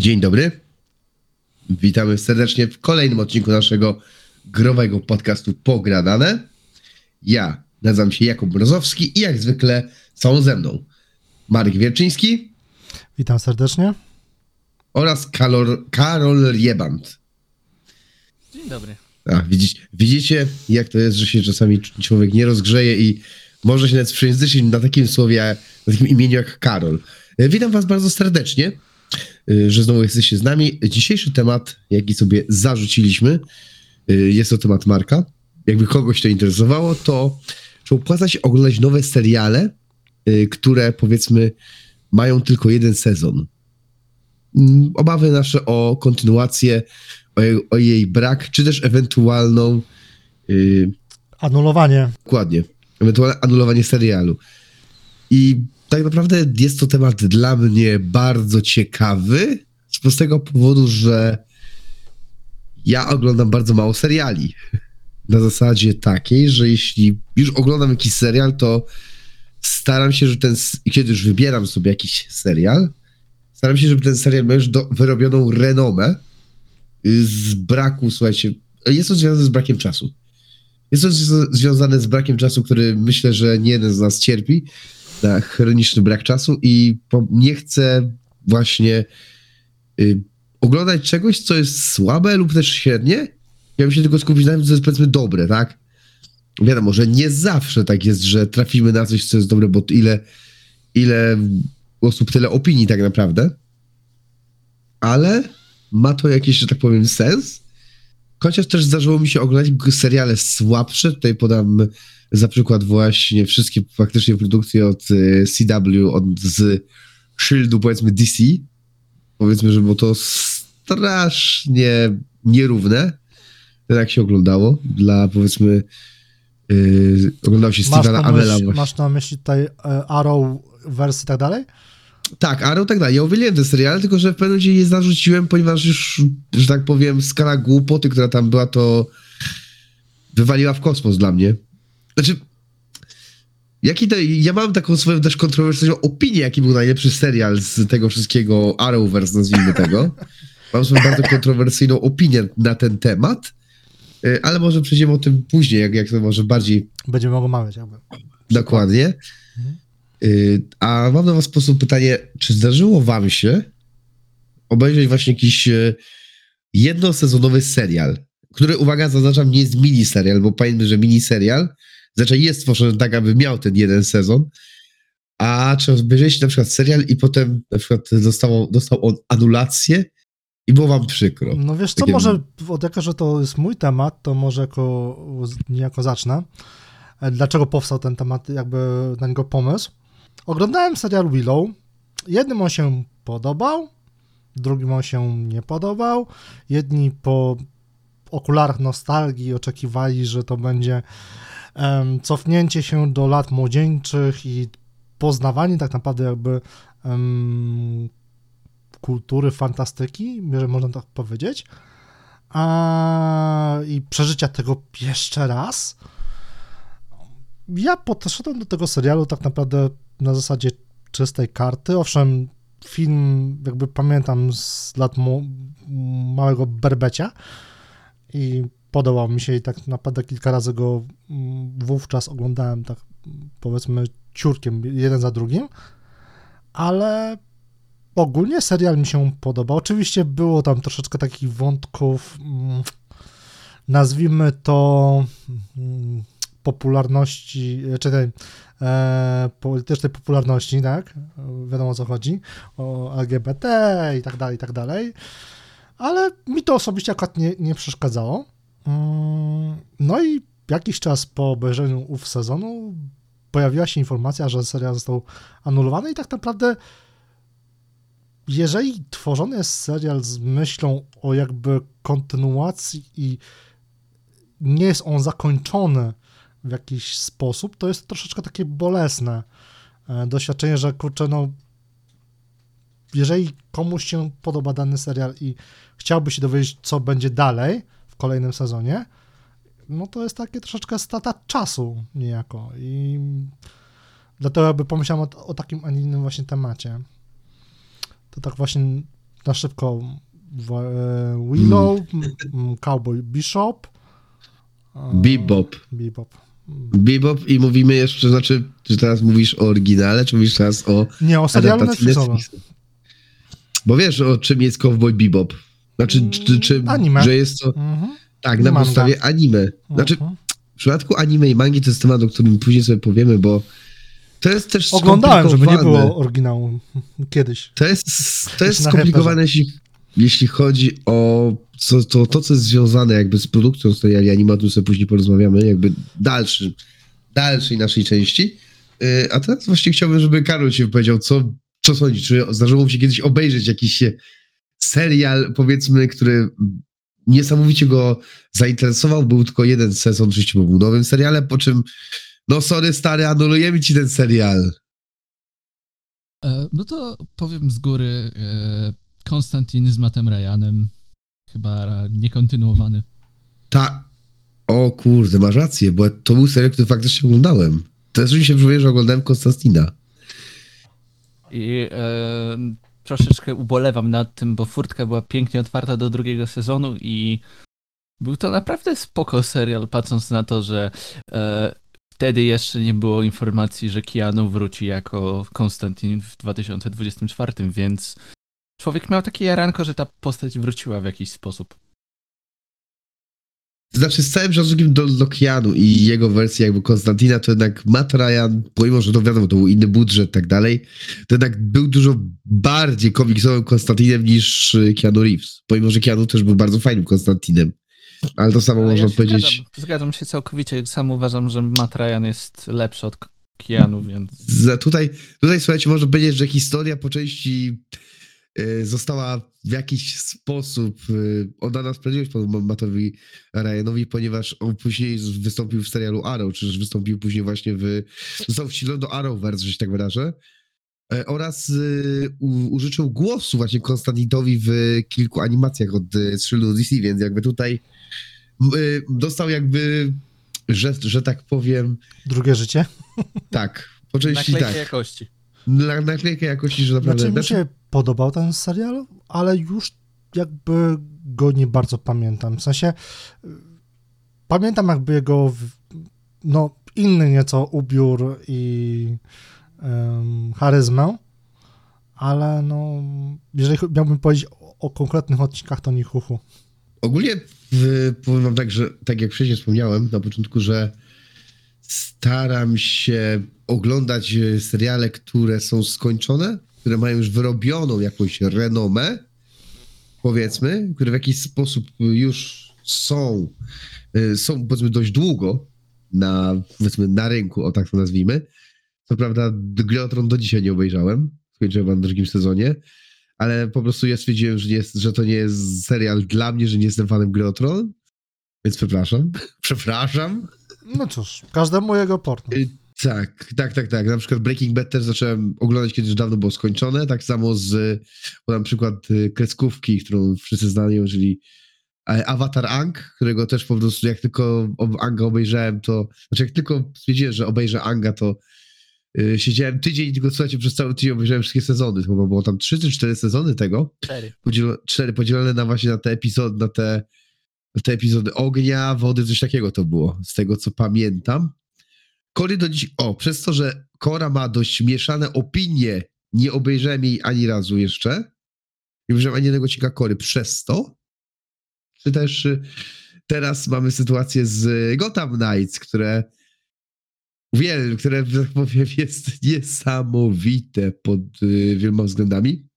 Dzień dobry. Witamy serdecznie w kolejnym odcinku naszego growego podcastu Pogradane. Ja nazywam się Jakub Brozowski i jak zwykle są ze mną Marek Wierczyński Witam serdecznie. oraz Karol, Karol Rieband. Dzień dobry. A, widzicie, widzicie, jak to jest, że się czasami człowiek nie rozgrzeje i może się nawet przejęzyczyć na takim słowie, na takim imieniu jak Karol. Witam was bardzo serdecznie, że znowu jesteście z nami. Dzisiejszy temat, jaki sobie zarzuciliśmy, e, jest to temat Marka. Jakby kogoś to interesowało, to czy opłaca się oglądać nowe seriale, e, które powiedzmy mają tylko jeden sezon? Mm, Obawy nasze o kontynuację, o jej, o jej brak, czy też ewentualną, yy, Anulowanie. dokładnie, ewentualne anulowanie serialu. I tak naprawdę jest to temat dla mnie bardzo ciekawy, z prostego powodu, że ja oglądam bardzo mało seriali. Na zasadzie takiej, że jeśli już oglądam jakiś serial, to staram się, że ten, kiedy już wybieram sobie jakiś serial, staram się, żeby ten serial miał już do, wyrobioną renomę y, z braku, słuchajcie, jest to związane z brakiem czasu. Jest to związane z brakiem czasu, który myślę, że nie jeden z nas cierpi na chroniczny brak czasu i nie chcę właśnie y, oglądać czegoś, co jest słabe lub też średnie. Ja bym się tylko skupić na tym, co jest powiedzmy dobre, tak? Wiadomo, że nie zawsze tak jest, że trafimy na coś, co jest dobre, bo ile, ile osób, tyle opinii tak naprawdę. Ale ma to jakiś, że tak powiem, sens. Chociaż też zdarzyło mi się oglądać seriale słabsze. Tutaj podam za przykład właśnie wszystkie faktycznie produkcje od y, CW, od z Shieldu, powiedzmy DC. Powiedzmy, że było to strasznie nierówne, jak się oglądało. Dla powiedzmy, yy, oglądał się Stevena na, Amela. masz na myśli tutaj e, Arrow wersji i tak dalej? Tak, Arrow tak dalej. Ja uwielbiam te seriale, tylko że w pewnym momencie je zarzuciłem, ponieważ już, że tak powiem, skala głupoty, która tam była, to wywaliła w kosmos dla mnie. Znaczy, jaki to, ja mam taką swoją też kontrowersyjną opinię, jaki był najlepszy serial z tego wszystkiego Arrowverse, nazwijmy tego. Mam swoją bardzo kontrowersyjną opinię na ten temat, y, ale może przejdziemy o tym później, jak, jak to może bardziej Będziemy mogli mawiać jakby. Dokładnie. Y, A mam do was po prostu pytanie, czy zdarzyło wam się obejrzeć właśnie jakiś e, jednosezonowy serial, który, uwaga, zaznaczam, nie jest miniserial, bo pamiętajmy, że miniserial zazwyczaj jest stworzony tak, aby miał ten jeden sezon, a czy obejrzeliście na przykład serial i potem na przykład dostało, dostał on anulację i było wam przykro. No wiesz co, Takie- może od jako, że to jest mój temat, to może jako, niejako zacznę. E, Dlaczego powstał ten temat, jakby na niego pomysł? Oglądałem serial Willow. Jednym on się podobał, drugim on się nie podobał. Jedni po okularach nostalgii oczekiwali, że to będzie em, cofnięcie się do lat młodzieńczych i poznawanie tak naprawdę jakby em, kultury fantastyki, jeżeli można tak powiedzieć. A, I przeżycia tego jeszcze raz. Ja podszedłem do tego serialu tak naprawdę na zasadzie czystej karty. Owszem, film jakby pamiętam z lat małego berbecia i podobał mi się i tak naprawdę kilka razy go mm, wówczas oglądałem tak powiedzmy ciurkiem, jeden za drugim, ale ogólnie serial mi się podobał. Oczywiście było tam troszeczkę takich wątków, mm, nazwijmy to mm, popularności, czy tej e, politycznej popularności, tak? Wiadomo o co chodzi, o LGBT i tak dalej, i tak dalej. Ale mi to osobiście akurat nie, nie przeszkadzało. Mm, No i jakiś czas po obejrzeniu ów sezonu pojawiła się informacja, że serial został anulowany i tak naprawdę jeżeli tworzony jest serial z myślą o jakby kontynuacji i nie jest on zakończony w jakiś sposób, to jest troszeczkę takie bolesne e, doświadczenie, że kurczę, no jeżeli komuś się podoba dany serial i chciałby się dowiedzieć, co będzie dalej w kolejnym sezonie, no to jest takie troszeczkę strata czasu niejako i dlatego jakby pomyślałem o, o takim, a nie innym właśnie temacie. To tak właśnie na szybko e, Willow, m, Cowboy Bishop. e, Bebop. Bebop. Bebop i mówimy jeszcze, znaczy, czy teraz mówisz o oryginale, czy mówisz teraz o Nie, o serialu Netflixowym. Bo wiesz, o czym jest Cowboy Bebop. Znaczy, czy, czy, anime. że jest to, Mhm. tak, na Manga. podstawie anime. Znaczy, Mhm. w przypadku anime i mangi to jest temat, o którym później sobie powiemy, bo to jest też Oglądałem, żeby nie było oryginału kiedyś. To jest, to jest skomplikowane, jeśli, jeśli chodzi o co, to, to, co jest związane jakby z produkcją seriali animatu, sobie później porozmawiamy, jakby dalszy, dalszej naszej części. Yy, A teraz właśnie chciałbym, żeby Karol się wypowiedział, co, co sądzi, czy zdarzyło mu się kiedyś obejrzeć jakiś serial, powiedzmy, który niesamowicie go zainteresował, był tylko jeden sezon, oczywiście był nowym serialem, po czym no sorry stary, anulujemy ci ten serial. E, No to powiem z góry, e, Konstantin z Mattem Ryanem, chyba niekontynuowany. Ta. O kurde, masz rację, bo to był serial, który faktycznie oglądałem. Teraz mi się przypomniał, że oglądałem Konstantina. I e, troszeczkę ubolewam nad tym, bo furtka była pięknie otwarta do drugiego sezonu i był to naprawdę spoko serial, patrząc na to, że e, wtedy jeszcze nie było informacji, że Keanu wróci jako Konstantin w 2024, więc człowiek miał takie jaranko, że ta postać wróciła w jakiś sposób. Znaczy, z całym szacunkiem do, Keanu i jego wersji jakby Konstantina, to jednak Matt Ryan, pomimo, że to wiadomo, to był inny budżet i tak dalej, to jednak był dużo bardziej komiksowym Konstantinem niż y, Keanu Reeves. Pomimo, że Keanu też był bardzo fajnym Konstantinem. Ale to samo Ale można ja powiedzieć... Zgadzam, zgadzam się całkowicie, sam uważam, że Matt Ryan jest lepszy od Keanu, więc... Za, tutaj, tutaj słuchajcie, można powiedzieć, że historia po części została w jakiś sposób y, oddana sprawiedliwość panu Mattowi Ryanowi, ponieważ on później wystąpił w serialu Arrow, czy też wystąpił później właśnie w... Został wcielony do Arrowverse, że się tak wyrażę. E, Oraz y, użyczył głosu właśnie Konstantinowi w kilku animacjach od y, strzylu DC, więc jakby tutaj y, dostał jakby, że, że tak powiem, Drugie życie. tak, po części Naklejkę tak. jakości. Na, naklejkę jakości, że naprawdę... Znaczy znaczy, się podobał ten serial, ale już jakby go nie bardzo pamiętam. W sensie pamiętam jakby jego no inny nieco ubiór i um, charyzmę, ale no jeżeli miałbym powiedzieć o, o konkretnych odcinkach, to nie chuchu. Ogólnie w, powiem wam tak, że tak jak wcześniej wspomniałem na początku, że staram się oglądać e, seriale, które są skończone, które mają już wyrobioną jakąś renomę, powiedzmy, które w jakiś sposób już są, e, są powiedzmy dość długo na, powiedzmy, na rynku, o tak to nazwijmy. Co prawda Glotron do dzisiaj nie obejrzałem, skończyłem w drugim sezonie, ale po prostu ja stwierdziłem, że, jest, że to nie jest serial dla mnie, że nie jestem fanem Gry więc przepraszam. przepraszam. No cóż, każdemu jego porno. Tak, tak, tak, tak. Na przykład Breaking Bad też zacząłem oglądać, kiedy już dawno było skończone. Tak samo z, podam przykład y, kreskówki, którą wszyscy znają, czyli Avatar Ang, którego też po prostu jak tylko Anga obejrzałem, to, znaczy jak tylko stwierdziłem, że obejrzę Anga, to y, siedziałem tydzień i tylko słuchajcie, przez cały tydzień obejrzałem wszystkie sezony. Chyba było tam trzy czy cztery sezony tego. Cztery. podzielo, cztery podzielone na właśnie na te epizody, na te, na te epizody ognia, wody, coś takiego to było, z tego co pamiętam. Kory do dziś, o, przez to, że Kora ma dość mieszane opinie, nie obejrzałem jej ani razu jeszcze, nie obejrzałem ani jednego odcinka Kory. Przez to, czy też y, teraz mamy sytuację z Gotham Knights, które uwielbiam, które, tak powiem, jest niesamowite pod y, wieloma względami.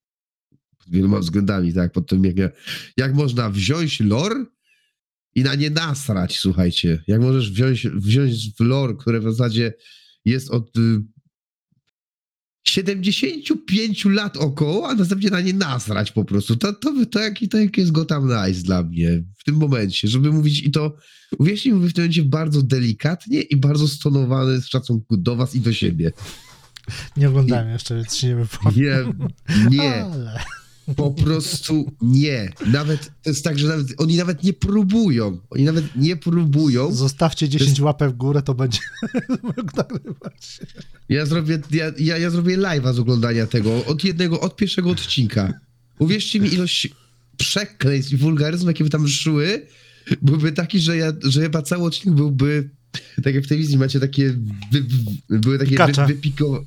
Pod wieloma względami, tak, pod tym jak, jak można wziąć lore i na nie nasrać, słuchajcie. Jak możesz wziąć, wziąć w lore, które w zasadzie jest od y, 75 lat około, a następnie na nie nasrać po prostu. To, to, to, jaki, to jak jest Gotham Knights dla mnie w tym momencie, żeby mówić i to, uwierzcie mi, mówię w tym momencie bardzo delikatnie i bardzo stonowany z szacunku do was i do siebie. Nie oglądałem jeszcze, więc się nie wypowiem. Nie, nie. Ale... Po prostu nie. Nawet to jest tak, że nawet, oni nawet nie próbują. Oni nawet nie próbują. Zostawcie 10 łapek w górę, to będzie nagrywać. Ja zrobię, ja, ja, ja zrobię live'a z oglądania tego od jednego, od pierwszego odcinka. Uwierzcie mi, ilość przekleństw i wulgaryzmów, jakie by tam szły, byłby taki, że ja, że chyba cały odcinek byłby, tak jak w telewizji macie takie, wy, wy, były takie Pikacze. wy, wypiko,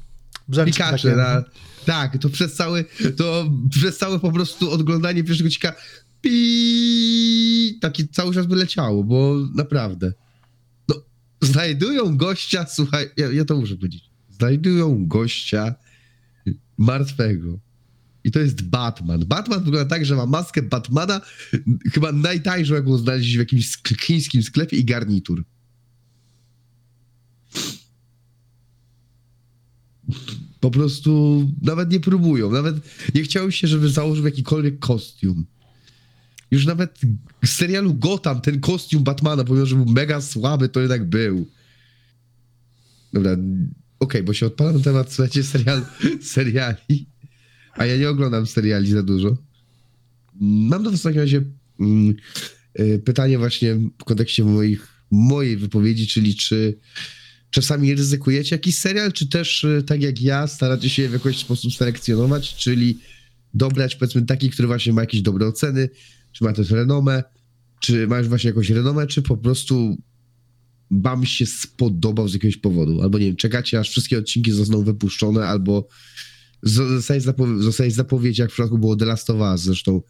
Brzęczki pikacze takie. na, tak, to przez cały, to przez całe po prostu oglądanie pierwszego odcinka pi taki cały czas by leciało, bo naprawdę, no, znajdują gościa, słuchaj, ja, ja to muszę powiedzieć, znajdują gościa martwego. I to jest Batman. Batman wygląda tak, że ma maskę Batmana, chyba najtańszą, jaką znaleźli w jakimś sk- chińskim sklepie i garnitur. Po prostu nawet nie próbują. Nawet nie chciało się, żeby założył jakikolwiek kostium. Już nawet z serialu Gotham ten kostium Batmana, pomimo, że był mega słaby, to jednak był. Dobra, okej, bo się odpala na temat, słuchajcie, serial, seriali. A ja nie oglądam seriali za dużo. Mam do was w takim razie mm, y, pytanie właśnie w kontekście moich, mojej wypowiedzi, czyli czy czasami ryzykujecie jakiś serial, czy też y, tak jak ja staracie się w jakiś sposób selekcjonować, czyli dobrać powiedzmy taki, który właśnie ma jakieś dobre oceny, czy ma też renomę, czy ma już właśnie jakąś renomę, czy po prostu wam się spodobał z jakiegoś powodu, albo nie wiem, czekacie aż wszystkie odcinki zostaną wypuszczone, albo zostaje, zapowie- zostaje zapowiedź, jak w przypadku było The Last of Us zresztą,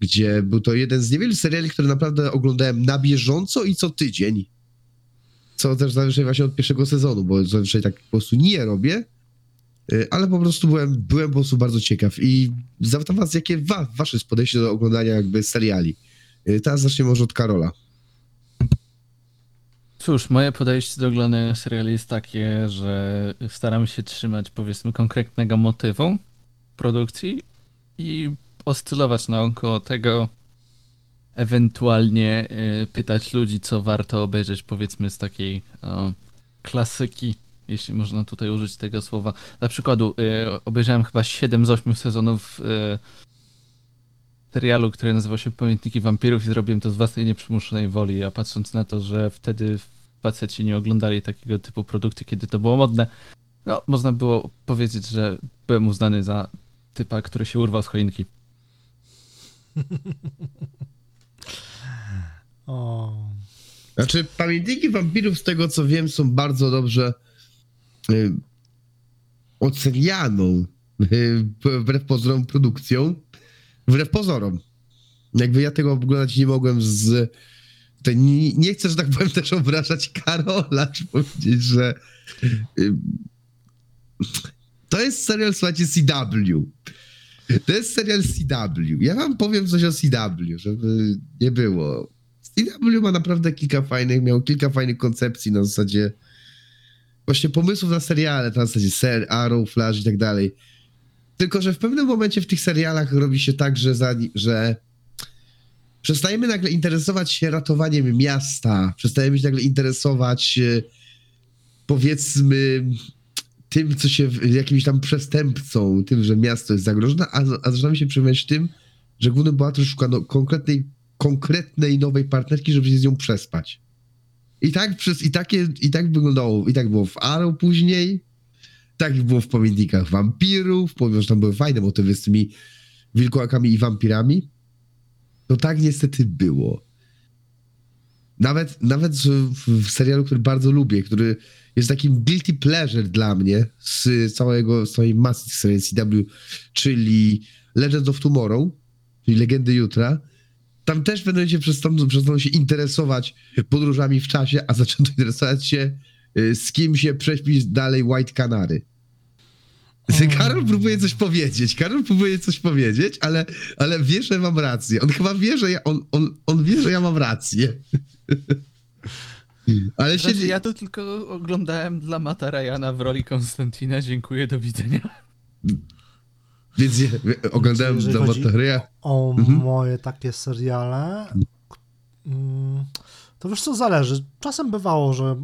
gdzie był to jeden z niewielu seriali, które naprawdę oglądałem na bieżąco i co tydzień. Co też zazwyczaj właśnie od pierwszego sezonu, bo zazwyczaj tak po prostu nie robię, y, ale po prostu byłem, byłem po prostu bardzo ciekaw i zapytam was, jakie wa- wasze jest podejście do oglądania jakby seriali. Y, Teraz zaczniemy może od Karola. Cóż, moje podejście do oglądania seriali jest takie, że staram się trzymać powiedzmy konkretnego motywu produkcji i oscylować naokoło tego, ewentualnie y, pytać ludzi, co warto obejrzeć powiedzmy z takiej o, klasyki, jeśli można tutaj użyć tego słowa. Dla przykładu y, obejrzałem chyba 7 z 8 sezonów y, serialu, który nazywał się Pamiętniki Wampirów i zrobiłem to z własnej nieprzymuszonej woli, a patrząc na to, że wtedy faceci nie oglądali takiego typu produkcji, kiedy to było modne, no, można było powiedzieć, że byłem uznany za typa, który się urwał z choinki. O, Znaczy, pamiętniki wampirów, z tego co wiem, są bardzo dobrze y, ocenianą, y, wbrew pozorom, produkcją. Wbrew pozorom. Jakby ja tego oglądać nie mogłem z. Nie, nie chcę, że tak powiem, też obrażać Karola, czy powiedzieć, że. y, to jest serial, słuchajcie, CW. To jest serial CW. Ja wam powiem coś o CW, żeby nie było. CW ma naprawdę kilka fajnych, miał kilka fajnych koncepcji na zasadzie właśnie pomysłów na seriale, na zasadzie ser, Arrow, Flash i tak dalej. Tylko, że w pewnym momencie w tych serialach robi się tak, że, za, że przestajemy nagle interesować się ratowaniem miasta, przestajemy się nagle interesować e, powiedzmy tym, co się, jakimś tam przestępcą, tym, że miasto jest zagrożone, a, a zaczynamy się przejmować tym, że główny bohater szuka no, konkretnej, konkretnej nowej partnerki, żeby się z nią przespać. I tak, przez, i, takie, I tak wyglądało, i tak było w Arrow później, tak było w pamiętnikach wampirów, że tam były fajne motywy z tymi wilkołakami i wampirami, to tak niestety było. Nawet, nawet w, w serialu, który bardzo lubię, który jest takim guilty pleasure dla mnie z całego, z całej masy serii CW, czyli Legends of Tomorrow, czyli Legendy Jutra, tam też będą przestaną, przestaną się interesować podróżami w czasie, a zaczną interesować się y, z kim się prześpi dalej White Canary. Karol próbuje coś powiedzieć, Karol próbuje coś powiedzieć, ale, ale wie, że mam rację. On chyba wie, że ja, on, on, on wie, że ja mam rację. ale się... Znaczy, ja to tylko oglądałem dla Mata Ryana w roli Konstantina. Dziękuję, do widzenia. Więc je, oglądałem chodzi Motoria. o Mhm. moje takie seriale, mm, to wiesz co, zależy. Czasem bywało, że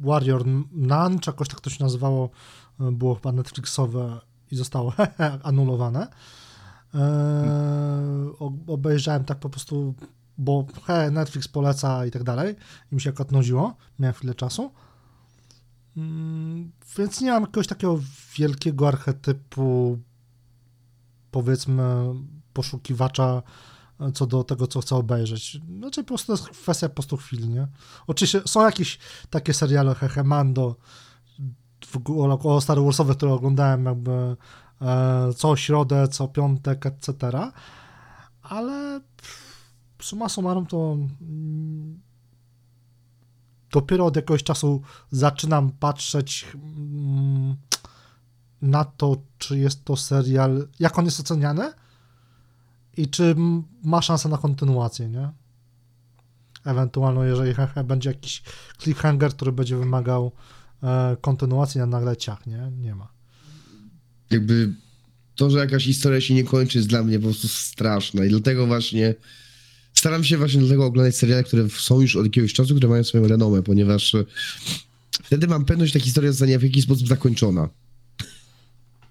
Warrior Nun, czy jakoś tak to się nazywało, było chyba Netflixowe i zostało anulowane. Eee, o- obejrzałem tak po prostu, bo he, Netflix poleca i tak dalej. I mi się akurat nudziło. Miałem chwilę czasu. Mm, Więc nie mam jakiegoś takiego wielkiego archetypu, powiedzmy, poszukiwacza e, co do tego, co chce obejrzeć. Znaczy po prostu to jest kwestia po prostu chwili, nie? Oczywiście są jakieś takie seriale, Hehe Mando, o Star Warsowych, które oglądałem jakby e, co środę, co piątek, etc., ale pff, summa summarum to mm, dopiero od jakiegoś czasu zaczynam patrzeć mm, na to, czy jest to serial, jak on jest oceniany i czy ma szansę na kontynuację, nie? Ewentualnie, jeżeli będzie jakiś cliffhanger, który będzie wymagał e, kontynuacji, a nagle ciach, nie? Nie ma. Jakby to, że jakaś historia się nie kończy jest dla mnie po prostu straszne i dlatego właśnie staram się właśnie dlatego oglądać seriale, które są już od jakiegoś czasu, które mają swoją renomę, ponieważ wtedy mam pewność, że ta historia zostanie w jakiś sposób zakończona.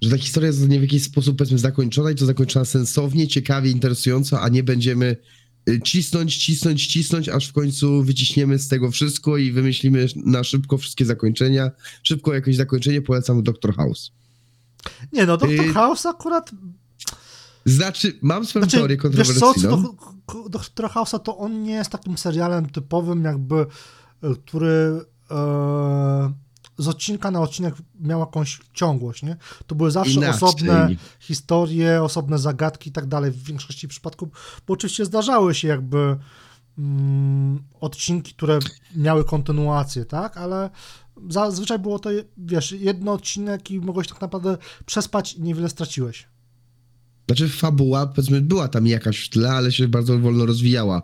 Że ta historia zostanie w jakiś sposób, powiedzmy, zakończona i to zakończona sensownie, ciekawie, interesująco, a nie będziemy y, cisnąć, cisnąć, cisnąć, aż w końcu wyciśniemy z tego wszystko i wymyślimy na szybko wszystkie zakończenia. Szybko jakieś zakończenie, polecam Doctor House. Nie no, Dr. Y- House akurat Znaczy, mam swoją Znaczy, teorię wiesz co, kontrowersyjną. do. House'a, to on nie jest takim serialem typowym, jakby, e, który e, z odcinka na odcinek miał jakąś ciągłość, nie? To były zawsze Inaczej. osobne historie, osobne zagadki i tak dalej w większości przypadków, bo oczywiście zdarzały się jakby mm, odcinki, które miały kontynuację, tak? Ale zazwyczaj było to, wiesz, jeden odcinek i mogłeś tak naprawdę przespać i niewiele straciłeś. Znaczy, fabuła, powiedzmy, była tam jakaś w tle, ale się bardzo wolno rozwijała.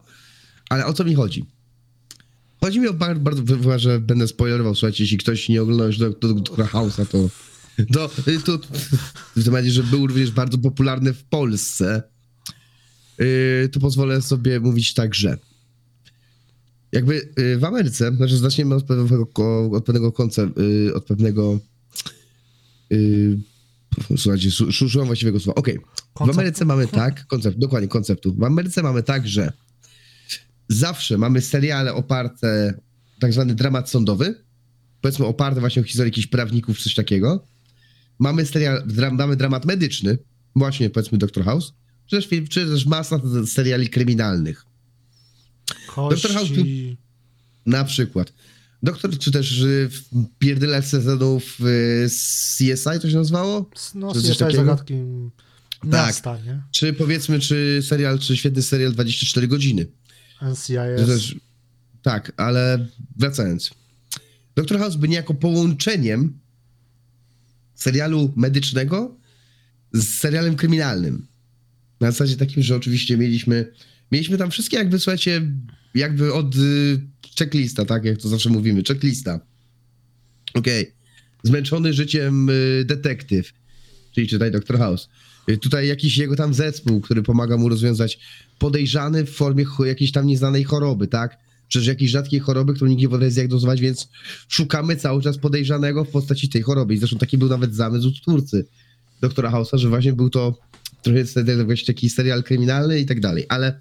Ale o co mi chodzi? Chodzi mi o bardzo, bardzo chyba, że będę spoilerował, słuchajcie, jeśli ktoś nie oglądał już do, do, do House'a, to, to, to, w temacie, że był również bardzo popularny w Polsce, yy, to pozwolę sobie mówić tak, że jakby yy, w Ameryce, znaczy zaczniemy od pewnego, od pewnego konceptu, yy, od pewnego yy, słuchajcie, szukam właściwego słowa. Okej, w Koncept. Ameryce mamy tak, koncept, dokładnie konceptu. W Ameryce mamy tak, że zawsze mamy seriale oparte, tak zwany dramat sądowy, powiedzmy oparte właśnie o historię jakichś prawników, coś takiego. Mamy serial, dra, mamy dramat medyczny, właśnie powiedzmy Doctor House, czy też, czy też masa seriali kryminalnych. Kości... Dr. House Na przykład. Doktor, czy też y, w pierdyle sezonów y, CSI to się nazywało? No, Czy jeszcze takiego? zagadki miasta, nie? Czy powiedzmy, czy serial, czy świetny serial 24 godziny? NCIS. też, tak, ale wracając. Doktor House by niejako połączeniem serialu medycznego z serialem kryminalnym. Na zasadzie takim, że oczywiście mieliśmy, mieliśmy tam wszystkie jakby, słuchajcie, jakby od y, checklista, tak, jak to zawsze mówimy, checklista. Okej. Zmęczony życiem y, detektyw, czyli czytaj Doktor House. Y, Tutaj jakiś jego tam zespół, który pomaga mu rozwiązać podejrzany w formie jakiejś tam nieznanej choroby, tak? Przecież jakiejś rzadkiej choroby, którą nikt nie potrafi zdiagnozować, więc szukamy cały czas podejrzanego w postaci tej choroby. I zresztą taki był nawet zamysł twórcy doktora House'a, że właśnie był to trochę taki serial kryminalny i tak dalej. Ale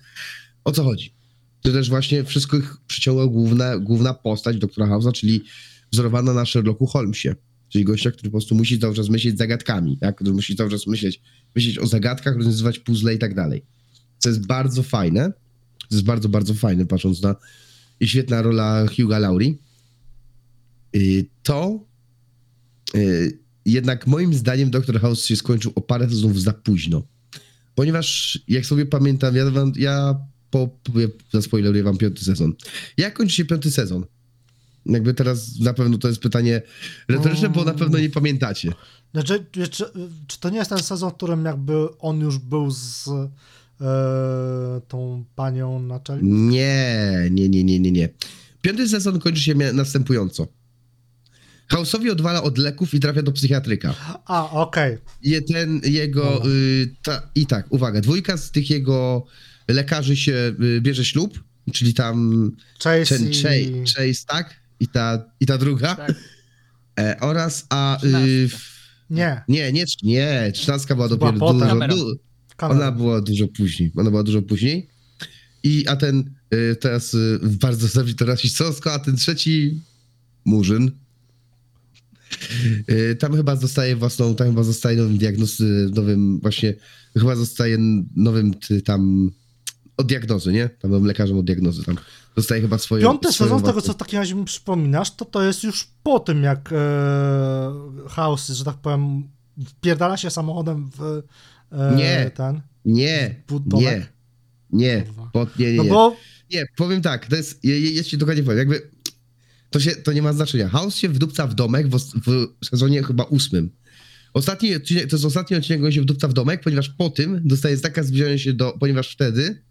o co chodzi? To też właśnie wszystko ich przyciągła główna, główna postać doktora House'a, czyli wzorowana na Sherlocku Holmesie. Czyli gościa, który po prostu musi cały czas myśleć zagadkami, tak? Który musi cały czas myśleć, myśleć o zagadkach, rozwiązywać puzzle i tak dalej. Co jest bardzo fajne. To jest bardzo, bardzo fajne, patrząc na i świetna rola Hugh'a Laurie. Y, To y, jednak moim zdaniem Dr. House się skończył o parę sezonów za późno. Ponieważ, jak sobie pamiętam, ja, wam, ja po, po, zaspoileruję wam piąty sezon. Jak kończy się piąty sezon? Jakby teraz na pewno to jest pytanie retoryczne, bo na pewno nie pamiętacie. Znaczy, czy, czy, to nie jest ten sezon, w którym jakby on już był z tą panią naczelniką? Nie, nie, nie, nie, nie, nie. Piąty sezon kończy się następująco. House'owi odwala od leków i trafia do psychiatryka. A, okej. Je, ten jego. Y, ta, I tak, uwaga, dwójka z tych jego lekarzy się y, bierze ślub, czyli tam Chase ten i... Chase, Chase, tak? I ta, i ta druga. Tak. E, oraz, a. Y, w- Nie, nie, nie, nie, trzynastka była Była dopiero potem. Cameron. Du, Cameron. ona była dużo później. Ona była dużo później. I a ten y, teraz y, bardzo zabito rasistowsko, a ten trzeci Murzyn. Y, Tam chyba zostaje własną, tam chyba zostaje nowym diagnoz, y, nowym właśnie, chyba zostaje nowym ty, tam od diagnozy, nie? Tam nowym lekarzem od diagnozy, tam zostaje chyba swoją Piąty swoją sezon, z tego własną- co w takim razie mi przypominasz, to to jest już po tym, jak e, House, że tak powiem, wpierdala się samochodem w e, Nie. ten. Nie, Budomek? nie, nie, po, nie, nie, No nie. bo Nie, powiem tak, to jest, je- je- jest ci dokładnie powiem, jakby to, się, to nie ma znaczenia. House się wdupca w domek w, w sezonie chyba ósmym. Ostatni odcinek, to jest ostatni odcinek, gdzie się wdupca w domek, ponieważ po tym dostaje zakaz zbliżania się do, ponieważ wtedy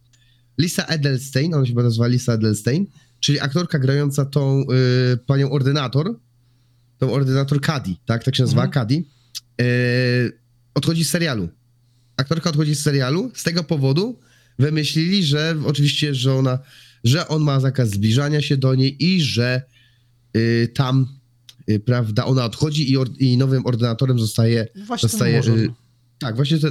Lisa Edelstein, ona się chyba nazywa Lisa Edelstein, czyli aktorka grająca tą y, panią ordynator, tą ordynator Cady, tak, tak się nazywa, Mhm. Cady, y, odchodzi z serialu. Aktorka odchodzi z serialu, z tego powodu wymyślili, że oczywiście, że ona, że on ma zakaz zbliżania się do niej i że y, tam, y, prawda, ona odchodzi i, or, i nowym ordynatorem zostaje, właśnie zostaje, y, tak, właśnie to,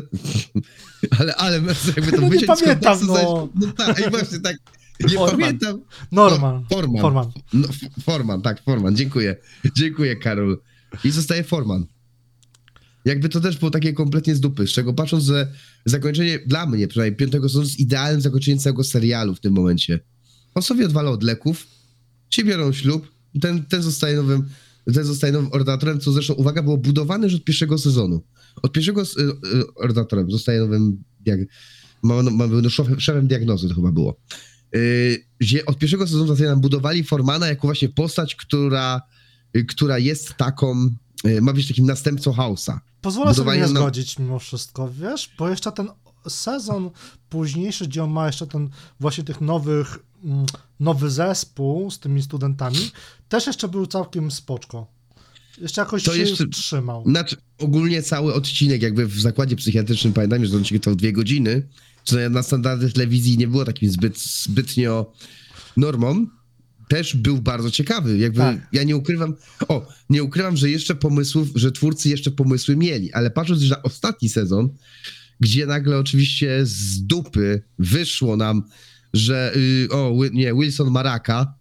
ale, ale jakby to No nie pamiętam, kontekstu, no. no tak, i właśnie tak, nie pamiętam, Norman. Forman. Forman. no, Forman, tak, Forman, dziękuję, dziękuję Karol, i zostaje Forman. Jakby to też było takie kompletnie z dupy, z czego patrząc, że zakończenie, dla mnie przynajmniej, piątego sezonu jest idealnym zakończeniem całego serialu w tym momencie. On odwala od leków, ci biorą ślub, ten, ten zostaje nowym, ten zostaje nowym ordynatorem, co zresztą, uwaga, było budowane już od pierwszego sezonu. Od pierwszego y, y, ordynatorem zostaje nowym, diag... ma, ma, no, szefem, szefem diagnozy to chyba było. Gdzie od pierwszego sezonu zostaje nam budowali Formana jako właśnie postać, która, y, która jest taką, y, ma być takim następcą House'a. Pozwolę sobie budowanie nie na- zgodzić mimo wszystko, wiesz, bo jeszcze ten sezon późniejszy, gdzie on ma jeszcze ten właśnie tych nowych, mm, nowy zespół z tymi studentami, też jeszcze był całkiem spoczko. Jeszcze jakoś To się jeszcze- trzymał. Znaczy, ogólnie cały odcinek jakby w zakładzie psychiatrycznym, pamiętam, że odcinek trwał dwie godziny, co na standardy telewizji nie było takim zbyt, zbytnio normą, też był bardzo ciekawy. Jakby Tak. ja nie ukrywam, o, nie ukrywam, że jeszcze pomysłów, że twórcy jeszcze pomysły mieli, ale patrząc na ostatni sezon, gdzie nagle oczywiście z dupy wyszło nam, że y, o, nie, Wilson Maraka,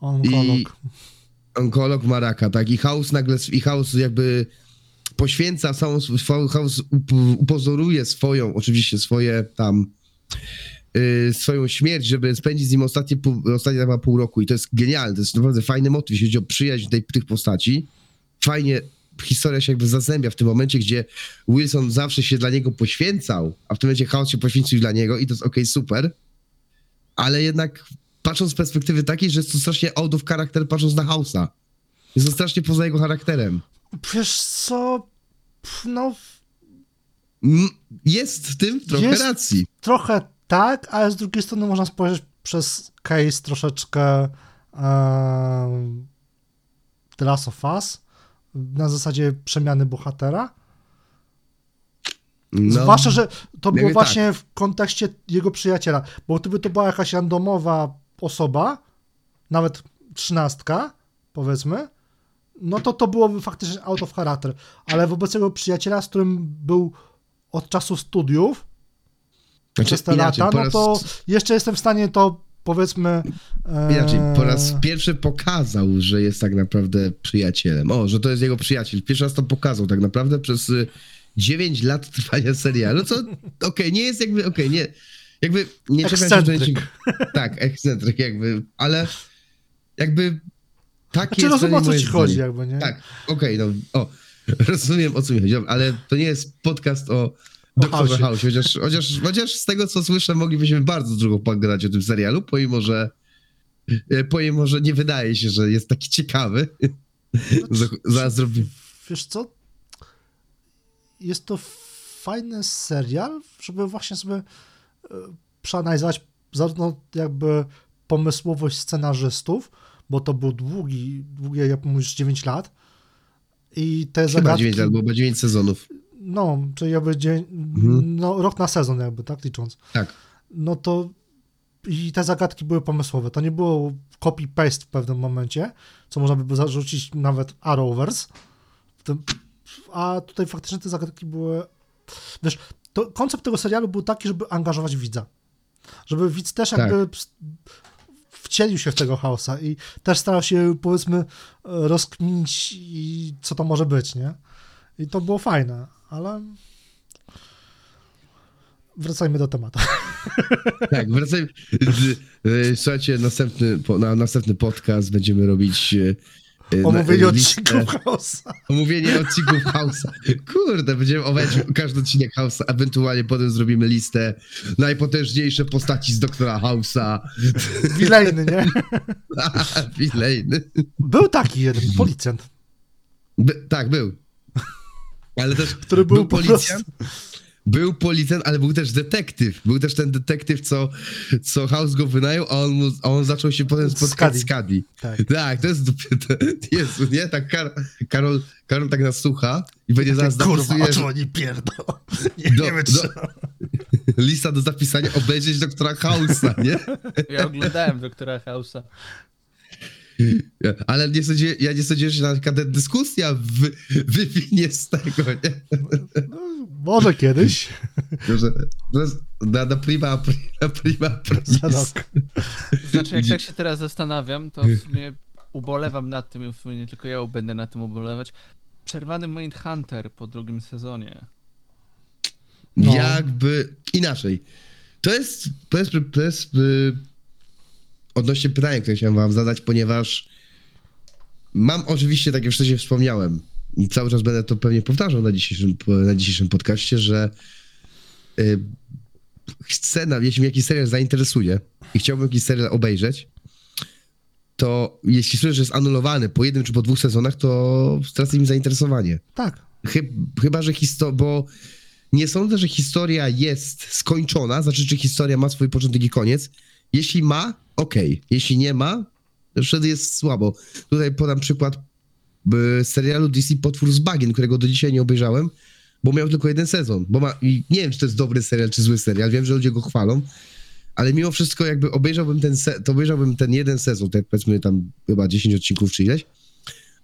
Onkolog. onkolog Maraka, tak, i House nagle, i House jakby poświęca sw- House up- upozoruje swoją, oczywiście swoje tam, swoją śmierć, żeby spędzić z nim ostatnie pół, ostatnie chyba pół roku i to jest genialne, to jest naprawdę fajny motyw, jeśli chodzi o przyjaźń tej, tych postaci. Fajnie historia się jakby zazębia w tym momencie, gdzie Wilson zawsze się dla niego poświęcał, a w tym momencie House się poświęcił dla niego i to jest okej, super, ale jednak patrząc z perspektywy takiej, że jest to strasznie out of character patrząc na House'a. Jest to strasznie poza jego charakterem. Wiesz co, no Jest w tym trochę Jest. racji. trochę tak, ale z drugiej strony można spojrzeć przez case troszeczkę um, The Last of Us, na zasadzie przemiany bohatera. No, Zwłaszcza, że to było jakby właśnie w kontekście jego przyjaciela, bo gdyby to była jakaś randomowa osoba, nawet trzynastka, powiedzmy, no to to byłoby faktycznie out of character, ale wobec jego przyjaciela, z którym był od czasu studiów, znaczy, przez te inaczej, lata, no raz, to jeszcze jestem w stanie to powiedzmy. E, inaczej, po raz pierwszy pokazał, że jest tak naprawdę przyjacielem. O, że to jest jego przyjaciel. Pierwszy raz to pokazał tak naprawdę przez y, 9 lat trwania serialu, co okej, nie jest jakby, okej, nie, jakby nie czekam się, Ekscentryk. Tak, ekscentryk jakby, ale jakby takie Znaczy jest rozumiem o co ci zdanie. chodzi, jakby, nie? Tak, okej, no, o, rozumiem o co mi chodzi, ale to nie jest podcast o House'ie. House, chociaż, chociaż, chociaż z tego co słyszę, moglibyśmy bardzo długo pogadać o tym serialu, pomimo że e, pomimo, że nie wydaje się, że jest taki ciekawy. Za- Zaraz zrobimy. Wiesz co? Jest to fajny serial, żeby właśnie sobie e, przeanalizować zarówno jakby pomysłowość scenarzystów, bo to był długi, długi, jak mówisz, 9 lat. I te Chyba zagadki... 9 albo 9 sezonów. No, czyli jakby dzień, Mhm. no, rok na sezon jakby, tak licząc. Tak. No to i te zagadki były pomysłowe. To nie było copy-paste w pewnym momencie, co można by zarzucić nawet Arrowverse. A tutaj faktycznie te zagadki były... Wiesz, to koncept tego serialu był taki, żeby angażować widza. Żeby widz też Tak. jakby wcielił się w tego chaosa i też starał się, powiedzmy, rozkminić, co to może być, nie? I to było fajne, ale wracajmy do tematu. Tak, wracajmy. Y, Słuchajcie, następny, na następny podcast będziemy robić y, na- Omówienie odcinków chaosa. Omówienie odcinków House'a. Kurde, będziemy omawiać każdy odcinek House'a, ewentualnie potem zrobimy listę najpotężniejsze postaci z Doktora House'a. Wilejny, nie? Wilejny. Był taki jeden policjant, By, tak, był. Ale też który był, był po policjant, prostu... był policjant, ale był też detektyw. Był też ten detektyw, co, co House go wynajął, a on, mu, a on zaczął się potem spotkać z Cuddy. Tak. Tak, to jest to, Jezu, nie? Tak Kar, Karol, Karol tak nas słucha i będzie zaraz Kurwa, o czym oni pierdolą? Nie, Do- nie do- lista do zapisania obejrzeć doktora House'a, nie? Ja oglądałem Doktora House'a. Ale nie sądziłem, ja nie sądziłem, że na przykład dyskusja wy, wywinie z tego, nie? No, może kiedyś, to jest na, na prima, na prima za premis. rok. Znaczy, jak tak się teraz zastanawiam, to w sumie ubolewam nad tym, i w sumie nie tylko ja będę nad tym ubolewać. Przerwany Mindhunter po drugim sezonie. No. Jakby inaczej. To jest, to jest, to jest y, odnośnie pytania, które chciałem wam zadać, ponieważ mam oczywiście, tak jak wcześniej wspomniałem, i cały czas będę to pewnie powtarzał na dzisiejszym, na dzisiejszym podcaście, że y, chcę, jeśli mnie jakiś serial zainteresuje i chciałbym jakiś serial obejrzeć, to jeśli słyszę, że jest anulowany po jednym czy po dwóch sezonach, to stracę im zainteresowanie. Tak, Chyb, chyba, że historia, bo nie sądzę, że historia jest skończona, znaczy, czy historia ma swój początek i koniec. Jeśli ma, okej. Jeśli nie ma, wtedy jest słabo. Tutaj podam przykład y, serialu DC Potwór z Bagien, którego do dzisiaj nie obejrzałem, bo miał tylko jeden sezon. Bo ma, i nie wiem, czy to jest dobry serial, czy zły serial, wiem, że ludzie go chwalą, ale mimo wszystko jakby obejrzałbym ten, se, to obejrzałbym ten jeden sezon, tak powiedzmy tam chyba 10 odcinków czy ileś,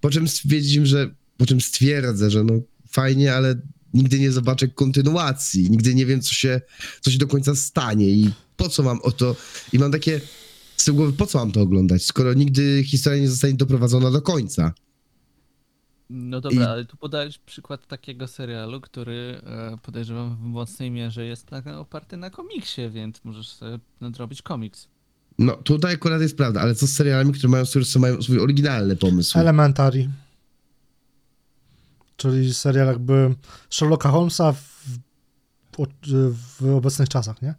po czym stwierdziłem, że, po czym stwierdzę, że no fajnie, ale nigdy nie zobaczę kontynuacji, nigdy nie wiem, co się, co się do końca stanie i po co mam o to, i mam takie z tyłu głowy, po co mam to oglądać, skoro nigdy historia nie zostanie doprowadzona do końca. No dobra, I- ale tu podajesz przykład takiego serialu, który e, podejrzewam w mocnej mierze jest na, oparty na komiksie, więc możesz sobie nadrobić komiks. No, tutaj akurat jest prawda, ale co z serialami, które mają, które mają swój oryginalny pomysł? Elementary. Czyli serial jakby Sherlocka Holmesa w, w, w obecnych czasach, nie?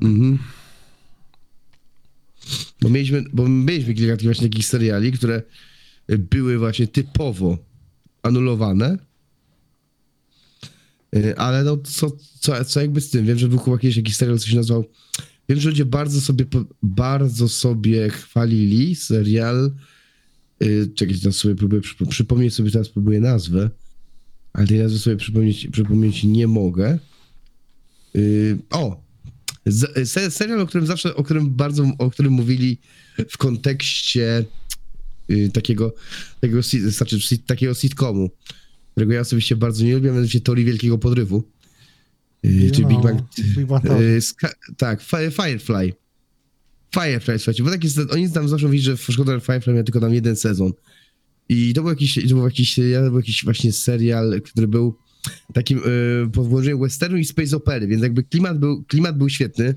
Mhm. Bo mieliśmy, bo mieliśmy kilka takich właśnie takich seriali, które były właśnie typowo anulowane. Y, Ale no, co, co, co jakby z tym? Wiem, że był chyba jakiś serial, co się nazywał. Wiem, że ludzie bardzo sobie, bardzo sobie chwalili serial. Yy, czekaj, teraz sobie próbuję przypo- przypomnieć sobie, teraz próbuję nazwę. Ale tej nazwy sobie przypomnieć, przypomnieć nie mogę. Yy, o! Z, serial, o którym zawsze, o którym bardzo, o którym mówili w kontekście yy, takiego, takiego, znaczy, takiego sitcomu, którego ja osobiście bardzo nie lubię, mianowicie Teorii Wielkiego Podrywu. Yy, czy Big No, Bang, Big Bang Theory. Yy, ska- tak, Fi- Firefly. Firefly, słuchajcie, bo tak jest, oni tam zawsze mówili, że szkoda, że Firefly miał tylko tam jeden sezon. I to był jakiś, to był jakiś, to był jakiś właśnie serial, który był takim yy, pod włożeniem westernu i space opery, więc jakby klimat był, klimat był świetny.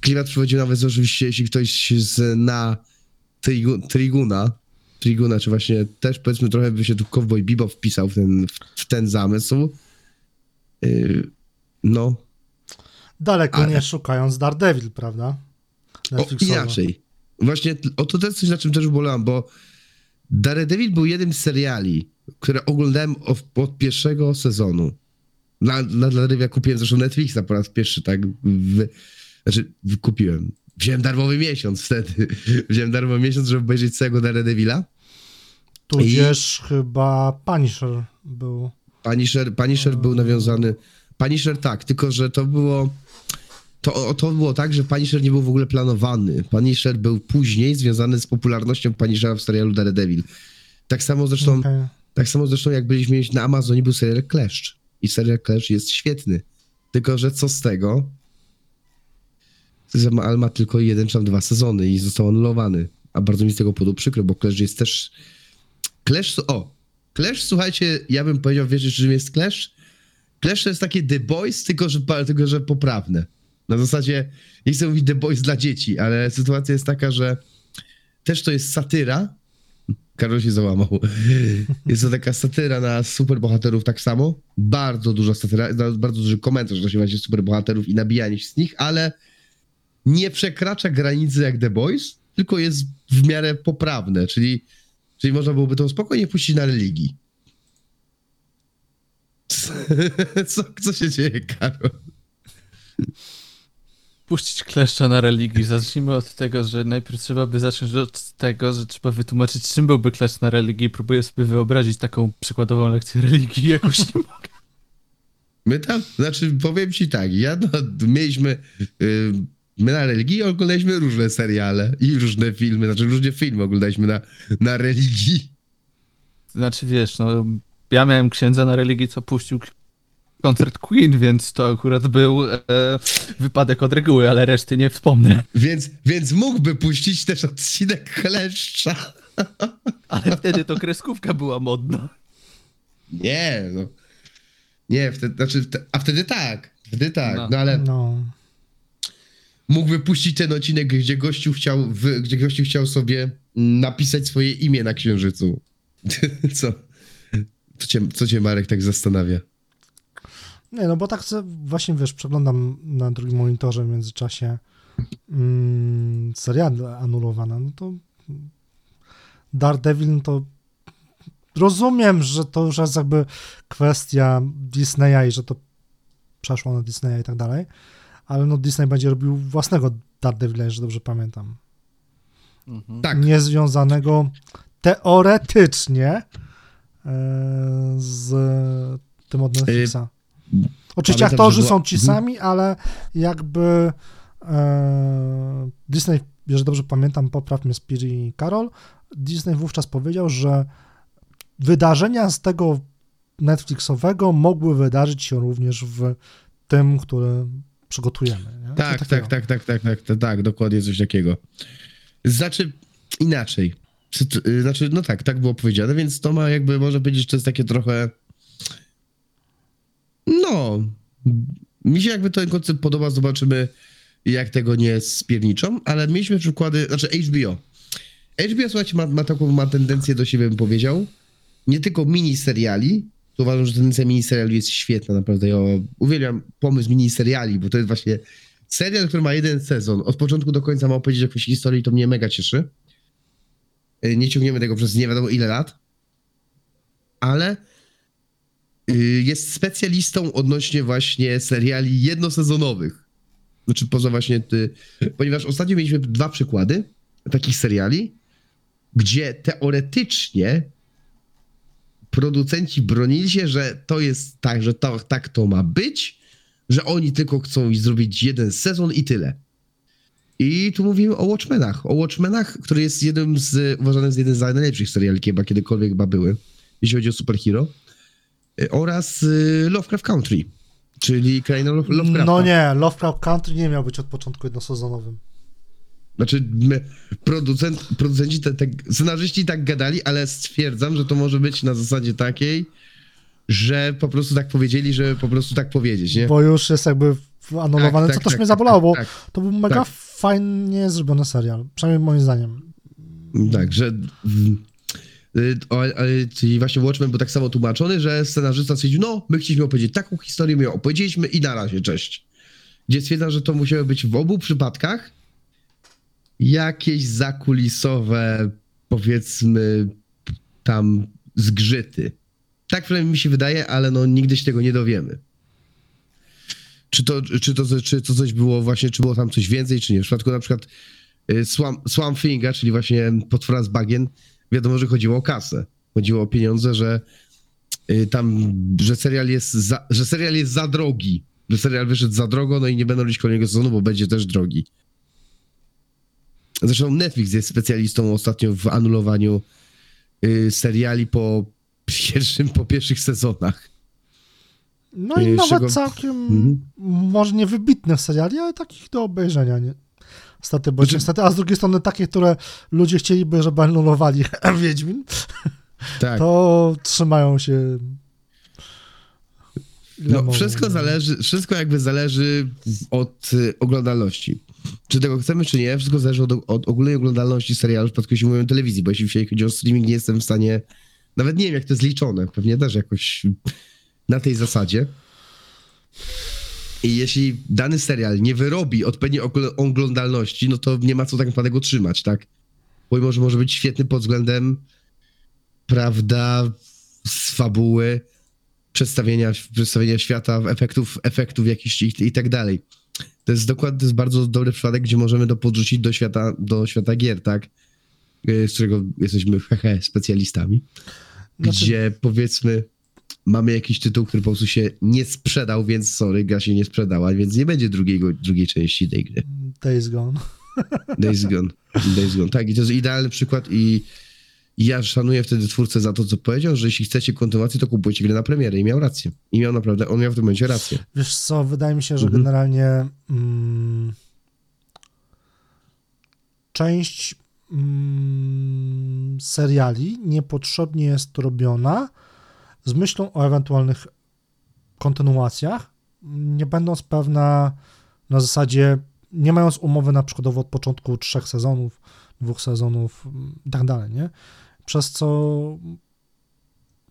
Klimat przychodził nawet oczywiście, jeśli ktoś zna Trigu, Triguna, Triguna, czy właśnie też powiedzmy trochę by się tu Cowboy Bebop wpisał w ten, w, ten zamysł. Yy, no, Daleko ale- nie szukając Daredevil, prawda? O, inaczej. Właśnie o to też coś, na czym też ubolewam, bo Daredevil był jednym z seriali, które oglądałem od, pierwszego sezonu. Na, na Daredevila kupiłem zresztą Netflixa po raz pierwszy, tak? W, znaczy, kupiłem. Wziąłem darmowy miesiąc wtedy. Wziąłem darmowy miesiąc, żeby obejrzeć całego Daredevila. Tudzież chyba Punisher był. Punisher, Punisher był nawiązany. Punisher tak, tylko że to było. To, to było tak, że Punisher nie był w ogóle planowany. Punisher był później związany z popularnością Punishera w serialu Daredevil. Tak samo zresztą, Okej. Tak samo zresztą jak byliśmy na Amazonie był serial Kleszcz. I serial Kleszcz jest świetny. Tylko, że co z tego? ale ma tylko jeden czy tam dwa sezony i został anulowany. A bardzo mi z tego powodu przykro, bo Clash jest też... Clash, o, Clash, słuchajcie, ja bym powiedział, wiecie, czym jest Clash? Clash to jest takie The Boys, tylko że, tylko że poprawne. Na zasadzie, nie chcę mówić The Boys dla dzieci, ale sytuacja jest taka, że też to jest satyra. Karol się załamał. Jest to taka satyra na superbohaterów tak samo. Bardzo duża satyra, bardzo duży komentarz na właśnie superbohaterów i nabijanie się z nich, ale nie przekracza granicy jak The Boys, tylko jest w miarę poprawne, czyli, czyli można byłoby to spokojnie puścić na religii. Co, co się dzieje, Karol? Puścić kleszcza na religii. Zacznijmy od tego, że najpierw trzeba by zacząć od tego, że trzeba wytłumaczyć, czym byłby kleszcz na religii. Próbuję sobie wyobrazić taką przykładową lekcję religii, jakoś nie mogę. My tam, znaczy powiem ci tak, ja no, mieliśmy, yy, my na religii oglądaliśmy różne seriale i różne filmy, znaczy różne filmy oglądaliśmy na, na religii. Znaczy wiesz, no ja miałem księdza na religii, co puścił koncert Queen, więc to akurat był e, wypadek od reguły, ale reszty nie wspomnę. Więc, więc mógłby puścić też odcinek Kleszcza. Ale wtedy to kreskówka była modna. Nie, no. Nie, wtedy, znaczy, a wtedy tak, wtedy tak, no, no ale no. mógłby puścić ten odcinek, gdzie gościu chciał, gdzie gościu chciał sobie napisać swoje imię na księżycu. Co? Co cię, co cię Marek tak zastanawia? Nie, no bo tak właśnie, wiesz, przeglądam na drugim monitorze w międzyczasie mm, serial anulowana, no to Daredevil, no to rozumiem, że to już jest jakby kwestia Disneya i że to przeszło na Disneya i tak dalej, ale no Disney będzie robił własnego Daredevila, jeżeli dobrze pamiętam. Mhm. Tak. Niezwiązanego teoretycznie e, z tym od Netflixa. Oczywiście Pamiętam, aktorzy są ci mhm. sami, ale jakby e, Disney, jeżeli dobrze pamiętam, popraw mnie Spiri i Karol, Disney wówczas powiedział, że wydarzenia z tego Netflixowego mogły wydarzyć się również w tym, który przygotujemy. Nie? Tak, tak, tak, tak, tak, tak, tak, tak, dokładnie coś takiego. Znaczy, inaczej. Znaczy, no tak, tak było powiedziane, więc to ma jakby, może powiedzieć, że to jest takie trochę no, mi się jakby ten koncept podoba, zobaczymy jak tego nie spierniczą, ale mieliśmy przykłady, znaczy HBO. HBO, słuchajcie, ma, ma taką ma tendencję do siebie, bym powiedział, nie tylko miniseriali, to uważam, że tendencja miniseriali jest świetna, naprawdę. Ja uwielbiam pomysł miniseriali, bo to jest właśnie serial, który ma jeden sezon. Od początku do końca ma opowiedzieć jakąś historię i to mnie mega cieszy. E, nie ciągniemy tego przez nie wiadomo ile lat, ale jest specjalistą odnośnie właśnie seriali jednosezonowych. Znaczy poza właśnie, ty, ponieważ ostatnio mieliśmy dwa przykłady takich seriali, gdzie teoretycznie producenci bronili się, że to jest tak, że to, tak to ma być, że oni tylko chcą zrobić jeden sezon i tyle. I tu mówimy o Watchmenach. O Watchmenach, który jest jednym z, uważany za jeden z najlepszych seriali, chyba kiedykolwiek chyba były, jeśli chodzi o superhero oraz y, Lovecraft Country, czyli kraina Lovecrafta. No nie, Lovecraft Country nie miał być od początku jednosezonowym. Znaczy, producent, producenci, te, te, scenarzyści tak gadali, ale stwierdzam, że to może być na zasadzie takiej, że po prostu tak powiedzieli, że po prostu tak powiedzieć, nie? Bo już jest jakby anulowane, tak, tak, co też tak, mnie zabolało, bo tak, to był mega tak. fajnie zrobiony serial, przynajmniej moim zdaniem. Tak, że Y, czyli właśnie Watchmen był tak samo tłumaczony, że scenarzysta stwierdził, no, my chcieliśmy opowiedzieć taką historię, my ją opowiedzieliśmy i na razie, cześć. Gdzie stwierdzam, że to musiało być w obu przypadkach jakieś zakulisowe, powiedzmy, tam zgrzyty. Tak przynajmniej mi się wydaje, ale no nigdy się tego nie dowiemy. Czy to, czy to, czy to coś było właśnie, czy było tam coś więcej, czy nie. W przypadku na przykład y, Swamp, Swamp Thinga, czyli właśnie potwora z bagien, wiadomo, że chodziło o kasę. Chodziło o pieniądze, że y, tam, że serial jest za, że serial jest za drogi. Że serial wyszedł za drogo, no i nie będą robić kolejnego sezonu, bo będzie też drogi. Zresztą Netflix jest specjalistą ostatnio w anulowaniu y, seriali po pierwszym, po pierwszych sezonach. No i y, nawet całkiem, mhm. może nie wybitnych seriali, ale takich do obejrzenia, nie? Stety bądź Znaczy- niestety, a z drugiej strony takie, które ludzie chcieliby, żeby anulowali Wiedźmin, Tak. to trzymają się No, wszystko zależy, wszystko jakby zależy od y, oglądalności. Czy tego chcemy, czy nie, wszystko zależy od, od ogólnej oglądalności serialu, w przypadku jeśli mówimy o telewizji, bo jeśli chodzi o streaming, nie jestem w stanie, nawet nie wiem, jak to jest liczone, pewnie też jakoś na tej zasadzie. I jeśli dany serial nie wyrobi odpowiedniej ogl- oglądalności, no to nie ma co tak naprawdę go trzymać, tak? Pomimo, że może być świetny pod względem, prawda, z fabuły, przedstawienia, przedstawienia świata, efektów, efektów jakichś i, i tak dalej. To jest dokładnie, to jest bardzo dobry przypadek, gdzie możemy to podrzucić do świata, do świata gier, tak? Y, Z którego jesteśmy hehe, specjalistami. Znaczy- Gdzie powiedzmy, mamy jakiś tytuł, który po prostu się nie sprzedał, więc sorry, gra się nie sprzedała, więc nie będzie drugiego, drugiej części tej gry. Days Gone. Days Gone. Days Gone. Tak, i to jest idealny przykład i ja szanuję wtedy twórcę za to, co powiedział, że jeśli chcecie kontynuacji, to kupujcie grę na premierę i miał rację. I miał naprawdę, on miał w tym momencie rację. Wiesz co, wydaje mi się, że Mhm. generalnie mm, część mm, seriali niepotrzebnie jest robiona z myślą o ewentualnych kontynuacjach, nie będąc pewna na zasadzie, nie mając umowy na przykład od początku trzech sezonów, dwóch sezonów mm, i tak dalej, nie? Przez co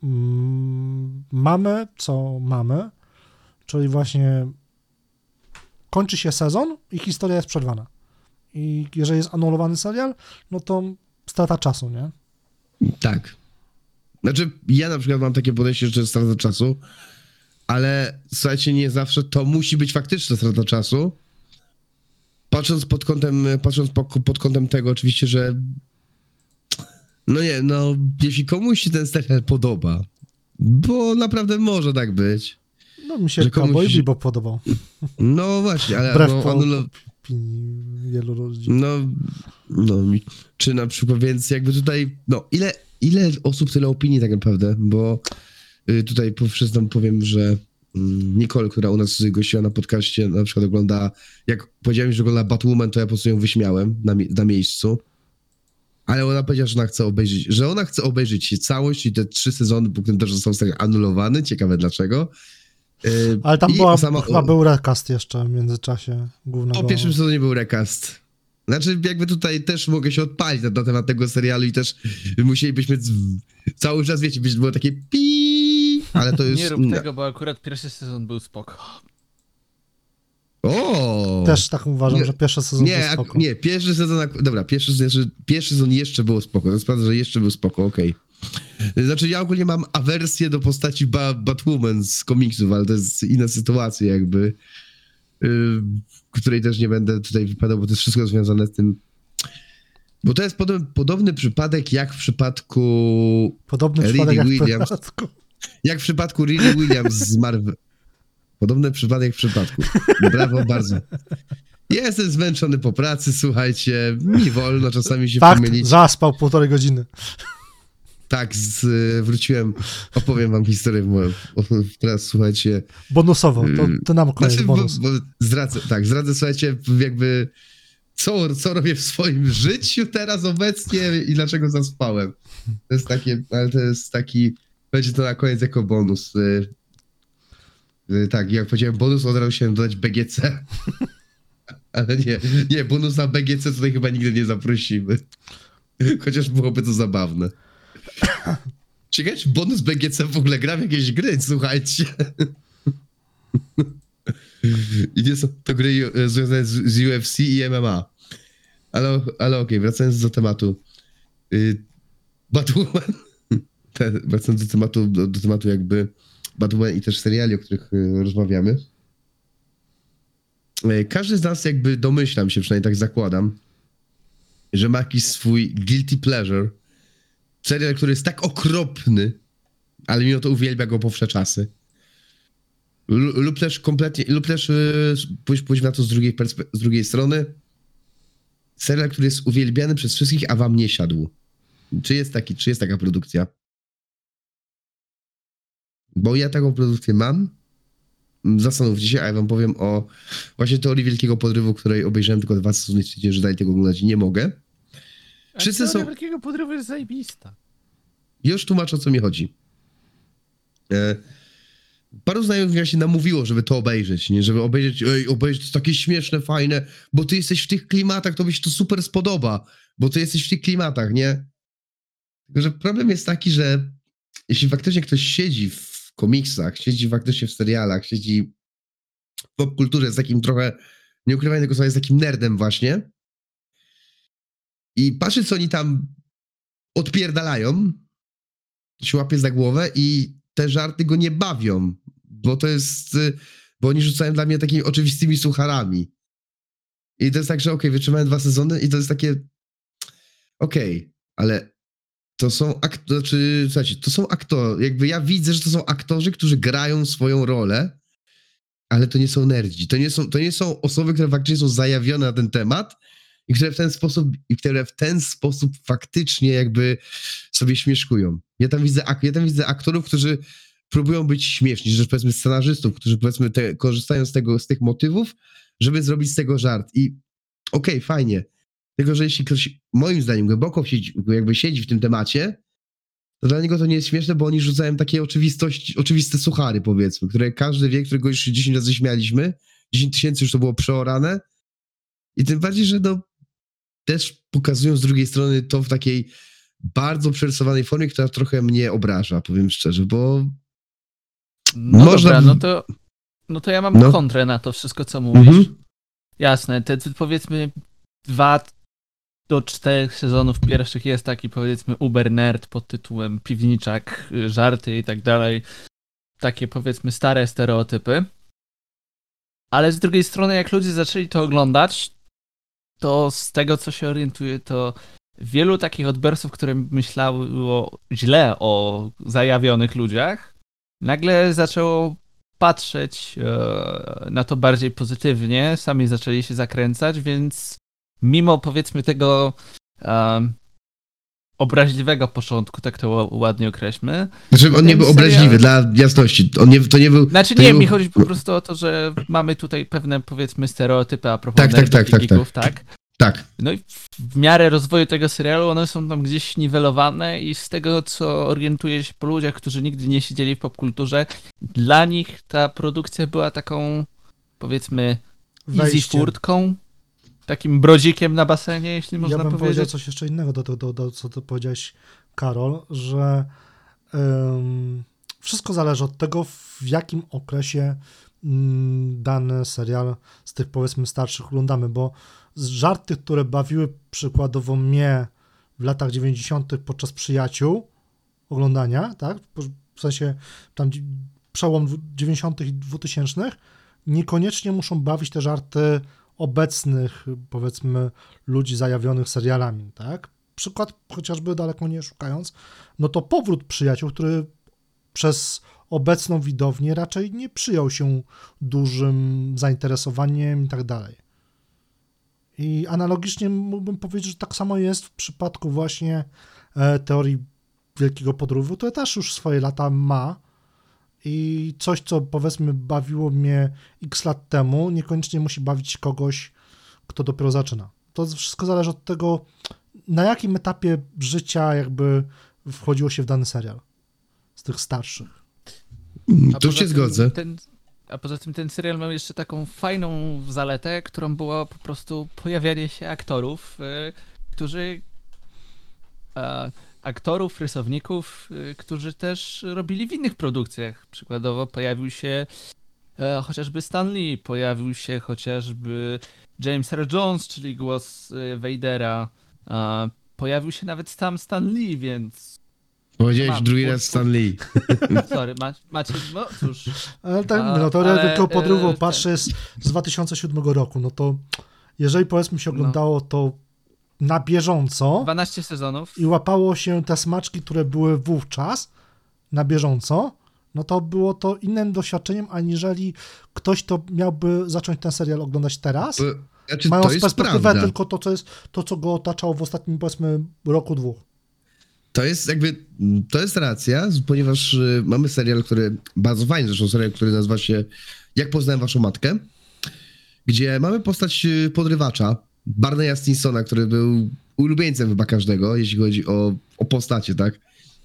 mm, mamy, co mamy, czyli właśnie kończy się sezon i historia jest przerwana. I jeżeli jest anulowany serial, no to strata czasu, nie? Tak. Znaczy, ja na przykład mam takie podejście, że to jest strata czasu, ale słuchajcie, nie zawsze to musi być faktyczna strata czasu. Patrząc pod kątem, patrząc po, pod kątem tego oczywiście, że no nie, no jeśli komuś się ten serial podoba, bo naprawdę może tak być, No mi się Że komuś Cowboy podobał. no właśnie, ale Wbrew no, anulo- wielu ludzi. No, no, czy na przykład, więc jakby tutaj, no, ile, ile osób, tyle opinii tak naprawdę, bo y, tutaj po- przyznam, powiem, że mm, Nicole, która u nas gościła na podcaście, na przykład ogląda, jak powiedziałem, że ogląda Batwoman, to ja po prostu ją wyśmiałem na, na miejscu, ale ona powiedziała, że ona chce obejrzeć, że ona chce obejrzeć całość i te trzy sezony, którym też został anulowany, ciekawe dlaczego. Y, Ale tam była, sama- chyba był recast jeszcze w międzyczasie głównego. po pierwszym sezonie był recast. Znaczy, jakby tutaj też mogę się odpalić na, na temat tego serialu i też musielibyśmy z, cały czas, wiecie, być, było takie pi, ale to już... Nie rób tego, bo akurat pierwszy sezon był spoko. O! Też tak uważam, Nie. że pierwszy sezon nie, był spoko. nie, pierwszy sezon, dobra, pierwszy, sezon- pierwszy sezon jeszcze było spoko, to jest prawda, że jeszcze był spoko, okej. Znaczy, ja ogólnie mam awersję do postaci ba Batwoman z komiksów, ale to jest inna sytuacja jakby, której też nie będę tutaj wypadał, bo to jest wszystko związane z tym, bo to jest podobny, podobny przypadek jak w przypadku Podobny przypadek jak w przypadku. jak w przypadku Lily Williams z Marvel. Podobny przypadek w przypadku. Brawo, bardzo. Ja jestem zmęczony po pracy, słuchajcie, mi wolno czasami się Fakt, pomylić. zaspał półtorej godziny. Tak, z, wróciłem, opowiem wam historię moją. Teraz słuchajcie. Bonusowo, to, Yy, to nam koniec Znaczy, bo, bonus. bo zdradzę, tak, zdradzę, słuchajcie, jakby co, co robię w swoim życiu teraz obecnie i dlaczego zaspałem. To jest takie, ale to jest taki, będzie to na koniec jako bonus. Y, y, Tak, jak powiedziałem bonus, od razu chciałem dodać BGC. Ale nie, nie, bonus na BGC tutaj chyba nigdy nie zaprosimy. Chociaż byłoby to zabawne. Ciekawe, czy bonus BGC w ogóle gra w jakieś gry, słuchajcie. I nie są to gry e, związane z, UFC i MMA. Ale, ale okej, wracając do tematu. Y, Batwoman. Wracając do tematu, do, do tematu jakby Batwoman i też seriali, o których y, rozmawiamy. Y, Każdy z nas jakby domyślam się, przynajmniej tak zakładam, że ma jakiś swój guilty pleasure. Serial, który jest tak okropny, ale mimo to uwielbia go po wsze czasy. Lu- lub też kompletnie, lub też yy, pójść, pójść na to z drugiej, z drugiej strony. Serial, który jest uwielbiany przez wszystkich, a wam nie siadł. Czy jest, taki, czy jest taka produkcja? Bo ja taką produkcję mam. zastanówcie się, a ja wam powiem o właśnie teorii Wielkiego Podrywu, której obejrzałem tylko dwa sezony że dalej tego oglądać nie mogę. Wszyscy są- Wielkiego Podrywu jest zajebista. Już tłumaczę, o co mi chodzi. E, paru znajomych mi się namówiło, żeby to obejrzeć, nie? Żeby obejrzeć, ej, obejrzeć, to jest takie śmieszne, fajne, bo ty jesteś w tych klimatach, to by się to super spodoba, bo ty jesteś w tych klimatach, nie? Tylko, że problem jest taki, że jeśli faktycznie ktoś siedzi w komiksach, siedzi faktycznie w serialach, siedzi w popkulturze, jest takim trochę, nie ukrywajmy tego słowa, jest takim nerdem właśnie i patrzy, co oni tam odpierdalają, się łapie za głowę i te żarty go nie bawią, bo to jest, y, bo oni rzucają dla mnie takimi oczywistymi sucharami. I to jest tak, że okej, wytrzymałem dwa sezony i to jest takie, okej, ale to są aktorzy, znaczy, słuchajcie, to są aktorzy, jakby ja widzę, że to są aktorzy, którzy grają swoją rolę, ale to nie są nerdzi, to nie są, to nie są osoby, które faktycznie są zajawione na ten temat i które w ten sposób, i które w ten sposób faktycznie jakby sobie śmieszkują. Ja tam widzę, ja tam widzę aktorów, którzy próbują być śmieszni, że powiedzmy scenarzystów, którzy powiedzmy te, korzystają z tego, z tych motywów, żeby zrobić z tego żart. I okej, fajnie. Tylko, że jeśli ktoś, moim zdaniem, głęboko siedzi, jakby siedzi w tym temacie, to dla niego to nie jest śmieszne, bo oni rzucają takie oczywistości, oczywiste suchary, powiedzmy, które każdy wie, którego już 10 razy śmialiśmy, 10 tysięcy już to było przeorane. I tym bardziej, że no, też pokazują z drugiej strony to w takiej bardzo przerysowanej formie, która trochę mnie obraża, powiem szczerze, bo No Można dobra, no to, no to ja mam No. kontrę na to wszystko, co mówisz. Mhm. Jasne, te te powiedzmy dwa do czterech sezonów pierwszych jest taki powiedzmy uber nerd pod tytułem piwniczak, y, żarty i tak dalej. Takie powiedzmy stare stereotypy. Ale z drugiej strony jak ludzie zaczęli to oglądać, to z tego co się orientuję, to wielu takich odbiorców, które myślało źle o zajawionych ludziach, nagle zaczęło patrzeć e, na to bardziej pozytywnie, sami zaczęli się zakręcać, więc mimo powiedzmy tego e, obraźliwego początku, tak to ła- ładnie określmy. Znaczy, on nie był serial- obraźliwy, dla jasności. On nie, to nie był. Znaczy to nie, był- mi chodzi po prostu o to, że mamy tutaj pewne powiedzmy stereotypy a propos Tak, tak, tak, tak, geeków, tak? Tak. No i w- miarę rozwoju tego serialu one są tam gdzieś niwelowane i z tego, co orientuję się po ludziach, którzy nigdy nie siedzieli w popkulturze, dla nich ta produkcja była taką, powiedzmy, easy furtką, takim brodzikiem na basenie, jeśli można ja bym powiedział powiedzieć. coś jeszcze innego do tego, do, do, co ty powiedziałeś, Karol, że ym, wszystko zależy od tego, w jakim okresie mm, dany serial z tych powiedzmy starszych oglądamy, bo żarty, które bawiły przykładowo mnie w latach 90. podczas przyjaciół oglądania, tak? W sensie tam przełom dwu- 90. i 2000 niekoniecznie muszą bawić te żarty obecnych, powiedzmy, ludzi zajawionych serialami, tak? Przykład chociażby daleko nie szukając, no to powrót przyjaciół, który przez obecną widownię raczej nie przyjął się dużym zainteresowaniem i tak dalej. I analogicznie mógłbym powiedzieć, że tak samo jest w przypadku właśnie e, teorii Wielkiego Podrówu, to też już swoje lata ma i coś, co powiedzmy bawiło mnie x lat temu, niekoniecznie musi bawić kogoś, kto dopiero zaczyna. To wszystko zależy od tego, na jakim etapie życia jakby wchodziło się w dany serial z tych starszych. A Tu się tym zgodzę. Ten, a poza tym ten serial miał jeszcze taką fajną zaletę, którą było po prostu pojawianie się aktorów, y, którzy. Aktorów, rysowników, y, którzy też robili w innych produkcjach. Przykładowo pojawił się e, chociażby Stan Lee, pojawił się chociażby James Earl Jones, czyli głos Vadera. a pojawił się nawet sam Stan Lee, więc. Powiedziałeś Mam, drugi raz Stan Lee. Sorry, ma, macie. No cóż. Ale tak, A, no teoria ale, Wielkiego Podrywu, e, patrzę, jest z 2007 roku, no to jeżeli powiedzmy się No. oglądało to na bieżąco 12 sezonów. i łapało się te smaczki, które były wówczas na bieżąco, no to było to innym doświadczeniem, aniżeli ktoś, to miałby zacząć ten serial oglądać teraz, Bo- Znaczy, mając to perspektywę prawda. tylko to, co jest, to, co go otaczało w ostatnim, powiedzmy, roku, dwóch. To jest jakby, to jest racja, ponieważ y, mamy serial, który, bardzo fajny zresztą serial, który nazywa się Jak poznałem waszą matkę, gdzie mamy postać y, podrywacza, Barneya Stinsona, który był ulubieńcem chyba każdego, jeśli chodzi o, o postacie, tak?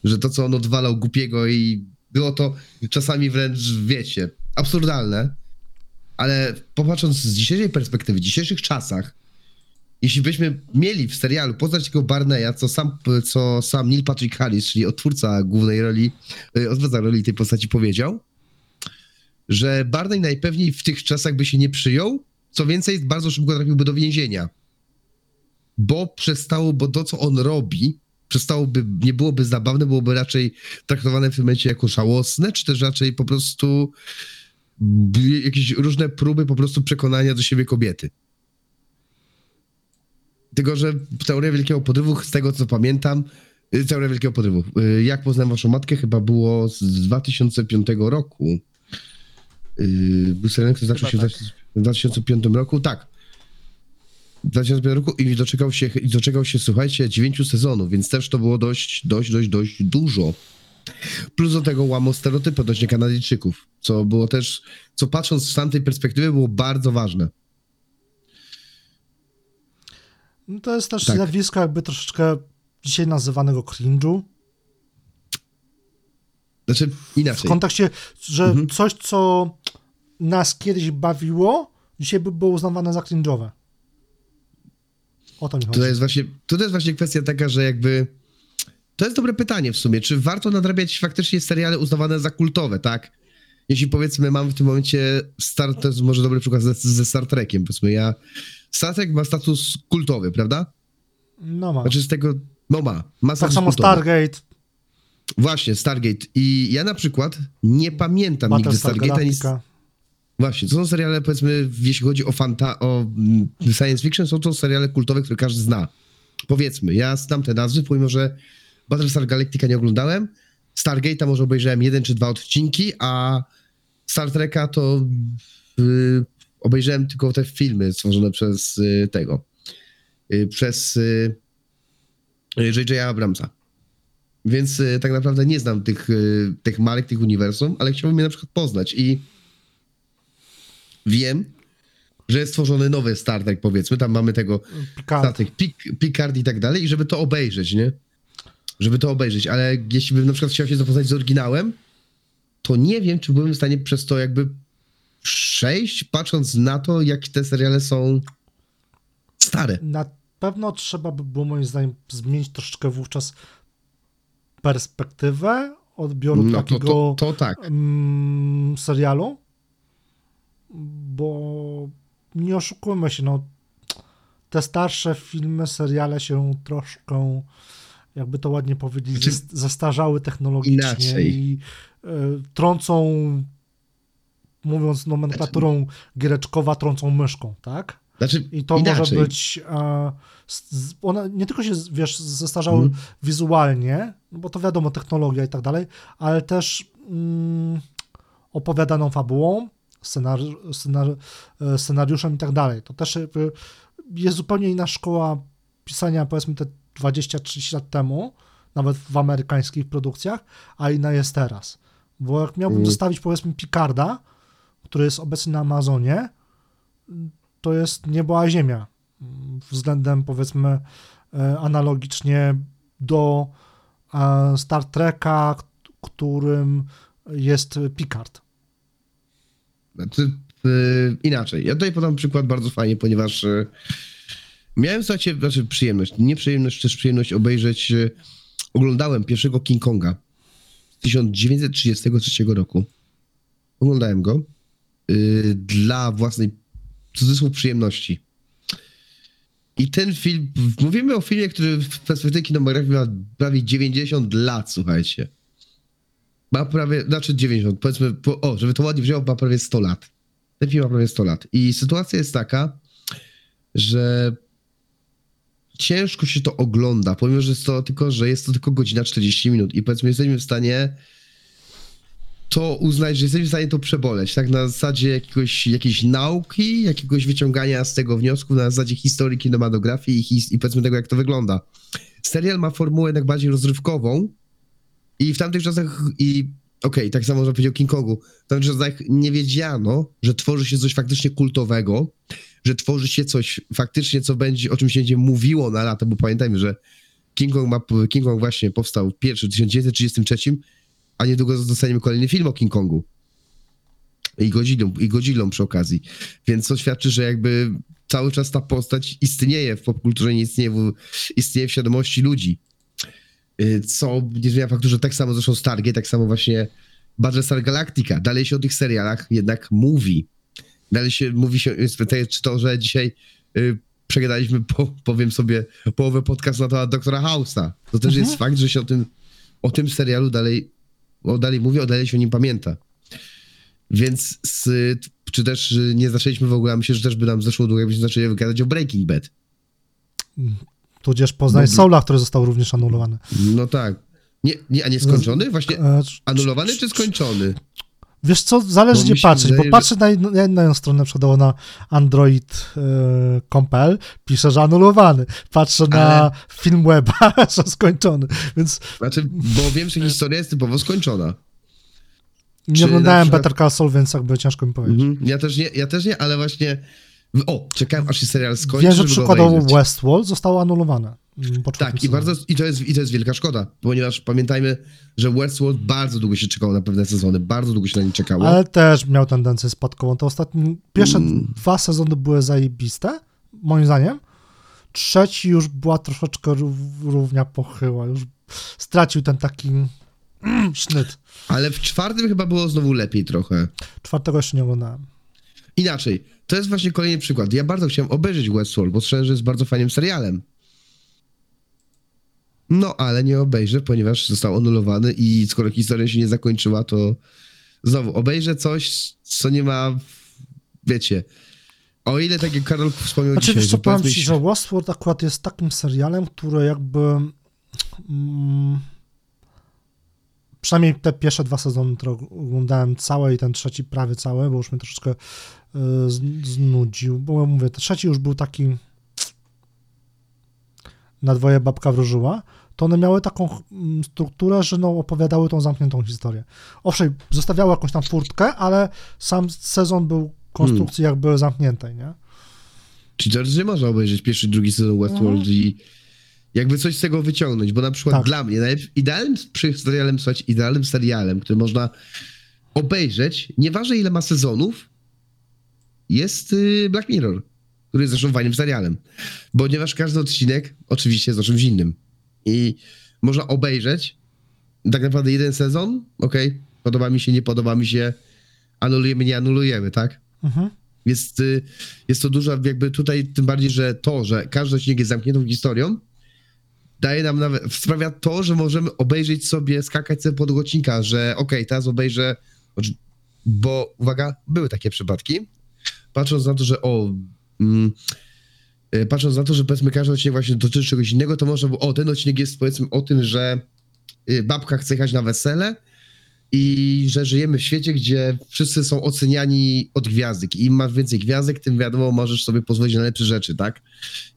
Że to, co on odwalał głupiego i było to czasami wręcz, wiecie, absurdalne, ale popatrząc z dzisiejszej perspektywy, w dzisiejszych czasach, jeśli byśmy mieli w serialu poznać tego Barneya, co sam, co sam Neil Patrick Harris, czyli odtwórca głównej roli, y, odtwórca roli tej postaci powiedział, że Barney najpewniej w tych czasach by się nie przyjął, co więcej, bardzo szybko trafiłby do więzienia. Bo przestało, bo to, co on robi, przestałoby, nie byłoby zabawne, byłoby raczej traktowane w tym momencie jako żałosne, czy też raczej po prostu jakieś różne próby po prostu przekonania do siebie kobiety. Tylko, że Teoria Wielkiego Podrywu, z tego co pamiętam, y, Teoria Wielkiego Podrywu, y, jak poznałem waszą matkę, chyba było z 2005 roku. Yy, Był serial, który zaczął się Chyba w 2005 roku, tak. W 2005 roku i doczekał się, i doczekał się, słuchajcie, dziewięciu sezonów, więc też to było dość, dość, dość, dość dużo. Plus do tego łamał stereotypy odnośnie Kanadyjczyków, co było też, co patrząc z tamtej perspektywy było bardzo ważne. No to jest też Tak. zjawisko jakby troszeczkę dzisiaj nazywanego cringe'u. Znaczy, W inaczej. kontekście, że Mhm. coś, co nas kiedyś bawiło, dzisiaj by było uznawane za cringe'owe. O to mi chodzi. To jest właśnie, to jest właśnie kwestia taka, że jakby. To jest dobre pytanie w sumie. Czy warto nadrabiać faktycznie seriale uznawane za kultowe, tak? Jeśli powiedzmy, mamy w tym momencie Star, to jest może dobry przykład ze, ze Star Trekiem. Powiedzmy, ja. Star Trek ma status kultowy, prawda? No ma. Znaczy z tego. No ma. Ma tak samo kultowy. Stargate, Właśnie, Stargate. I ja na przykład nie pamiętam nigdy Battlestar Stargate'a. Ani... Właśnie, to są seriale, powiedzmy, jeśli chodzi o, fanta- o mm, science fiction, są to seriale kultowe, które każdy zna. Powiedzmy, ja znam te nazwy, pomimo że Battlestar Galactica nie oglądałem, Stargate'a może obejrzałem jeden czy dwa odcinki, a Star Treka to y, obejrzałem tylko te filmy stworzone przez y, tego, y, przez y, J.J. Abramsa. Więc y, tak naprawdę nie znam tych, y, tych marek, tych uniwersum, ale chciałbym je na przykład poznać i wiem, że jest stworzony nowy Star Trek, powiedzmy, tam mamy tego Picard. Star Trek, Pic- Picard i tak dalej, i żeby to obejrzeć, nie? Żeby to obejrzeć, ale jeśli bym na przykład chciał się zapoznać z oryginałem, to nie wiem, czy byłem w stanie przez to jakby przejść, patrząc na to, jak te seriale są stare. Na pewno trzeba by było moim zdaniem zmienić troszeczkę wówczas perspektywę odbioru No to, takiego to, to tak. mm, serialu, bo nie oszukujmy się, no te starsze filmy, seriale się troszkę, jakby to ładnie powiedzieć, Znaczy- zestarzały technologicznie Inaczej. i y, trącą, mówiąc nomenklaturą giereczkowa, trącą myszką, tak? Znaczy, I to inaczej. może być. E, z- one nie tylko się, wiesz, zestarzały Mhm. wizualnie, no bo to wiadomo, technologia i tak dalej, ale też mm, opowiadaną fabułą, scenar, scenar, e, scenariuszem i tak dalej. To też jest zupełnie inna szkoła pisania, powiedzmy, te 20-30 lat temu, nawet w amerykańskich produkcjach, a inna jest teraz. Bo jak miałbym Mm. zostawić, powiedzmy, Picarda, który jest obecny na Amazonie, to jest niebo a ziemia względem powiedzmy e, analogicznie do e, Star Treka, którym jest Picard. Znaczy, y, inaczej. Ja tutaj podam przykład bardzo fajnie, ponieważ y, miałem, słuchajcie, znaczy przyjemność, nie przyjemność, też przyjemność obejrzeć, y, oglądałem pierwszego King Konga z 1933 roku. Oglądałem go y, dla własnej, cudzysłów, przyjemności. I ten film, mówimy o filmie, który w perspektywie kinematografii ma prawie 90 lat, słuchajcie. Ma prawie, znaczy 90, powiedzmy, po, o, żeby to ładnie wziął, ma prawie 100 lat. Ten film ma prawie 100 lat. I sytuacja jest taka, że ciężko się to ogląda, pomimo, że jest to tylko, że jest to tylko godzina 40 minut i powiedzmy jesteśmy w stanie to uznać, że jesteśmy w stanie to przeboleć, tak na zasadzie jakiegoś, jakiejś nauki, jakiegoś wyciągania z tego wniosku, na zasadzie historii kinematografii i, his, i powiedzmy tego, jak to wygląda. serial ma formułę jednak bardziej rozrywkową i w tamtych czasach i okej, tak samo że powiedział King Kongu, w tamtych czasach nie wiedziano, że tworzy się coś faktycznie kultowego, że tworzy się coś faktycznie, co będzie, o czym się będzie mówiło na lata, bo pamiętajmy, że King Kong, ma, King Kong właśnie powstał pierwszy w 1933, a niedługo dostaniemy kolejny film o King Kongu. I Godzillą, i Godzillą przy okazji. Więc to świadczy, że jakby cały czas ta postać istnieje w popkulturze, nie istnieje w, istnieje w świadomości ludzi. Y, Co nie zmienia faktu, że tak samo zresztą Stargate, tak samo właśnie Battlestar Galactica. Dalej się o tych serialach jednak mówi. Dalej się mówi się, czy to, że dzisiaj y, przegadaliśmy, po, powiem sobie, połowę podcastu na temat Doktora House'a. To też Mhm. jest fakt, że się o tym, o tym serialu dalej, o, dalej mówi, o dalej się o nim pamięta. Więc z, czy też y, nie zaczęliśmy w ogóle, myślę, że też by nam zeszło długo, jakbyśmy zaczęli wygadać o Breaking Bad. Tudzież Poznań Dobry. Soula, który został również anulowany. No tak. Nie, nie, a nie skończony? Właśnie E, anulowany czy skończony? Wiesz co, zależy gdzie patrzeć, wydaje, bo patrzę na, na jedną stronę, przykładowo na android.com.pl, pisze, że anulowany. Patrzę na Ale- film weba, że skończony, więc Znaczy, bo wiem, że historia jest typowo skończona. nie Czy oglądałem na przykład- Better Call Saul, więc jakby ciężko mi powiedzieć. Mhm. Ja też nie, ja też nie, ale właśnie. O, czekałem aż się serial skończy. Wiem, że przykładowo. Westworld zostało anulowane. mm, Tak, i, bardzo, i, to jest, i to jest wielka szkoda, ponieważ pamiętajmy, że Westworld bardzo długo się czekało na pewne sezony, bardzo długo się na nie czekało. Ale też miał tendencję spadkową. Te ostatnie, pierwsze Mm. dwa sezony były zajebiste, moim zdaniem. Trzeci już była troszeczkę rów, równia pochyła, już stracił ten taki mm, sznyt. Ale w czwartym chyba było znowu lepiej trochę. Czwartego jeszcze nie oglądałem. Inaczej, to jest właśnie kolejny przykład. Ja bardzo chciałem obejrzeć Westworld, bo słyszałem, że jest bardzo fajnym serialem. No, ale nie obejrzę, ponieważ został anulowany i skoro historia się nie zakończyła, to znowu obejrzę coś, co nie ma, wiecie, o ile tak jak Karol wspomniał Znaczy, dzisiaj, co, powiem ci, że Westworld akurat jest takim serialem, który jakby mm, przynajmniej te pierwsze dwa sezony, które oglądałem całe i ten trzeci prawie cały, bo już mnie troszeczkę znudził, bo mówię, ten trzeci już był taki na dwoje babka wróżyła, to one miały taką mm, strukturę, że no, opowiadały tą zamkniętą historię. Owszem, zostawiały jakąś tam furtkę, ale sam sezon był konstrukcji jakby zamkniętej, nie? Czyli to, że można obejrzeć pierwszy, drugi sezon Westworld Mhm. i jakby coś z tego wyciągnąć, bo na przykład Tak. dla mnie idealnym przy- serialem, słuchajcie, idealnym serialem, który można obejrzeć, nieważne ile ma sezonów, jest y, Black Mirror, który jest zresztą fajnym serialem, ponieważ każdy odcinek oczywiście jest o czymś innym i można obejrzeć tak naprawdę jeden sezon, okej, podoba mi się, nie podoba mi się, anulujemy, nie anulujemy, tak? Mhm. Jest, y, jest to dużo, jakby tutaj, tym bardziej, że to, że każdy odcinek jest zamkniętą historią, daje nam nawet, sprawia to, że możemy obejrzeć sobie, skakać sobie po tego odcinka, że okej, teraz obejrzę, bo uwaga, były takie przypadki, patrząc na to, że o, mm, y, patrząc na to, że powiedzmy każdy odcinek właśnie dotyczy czegoś innego, to można było, o, ten odcinek jest powiedzmy o tym, że y, babka chce jechać na wesele, i że żyjemy w świecie, gdzie wszyscy są oceniani od gwiazdek. I im masz więcej gwiazdek, tym wiadomo, możesz sobie pozwolić na lepsze rzeczy, tak?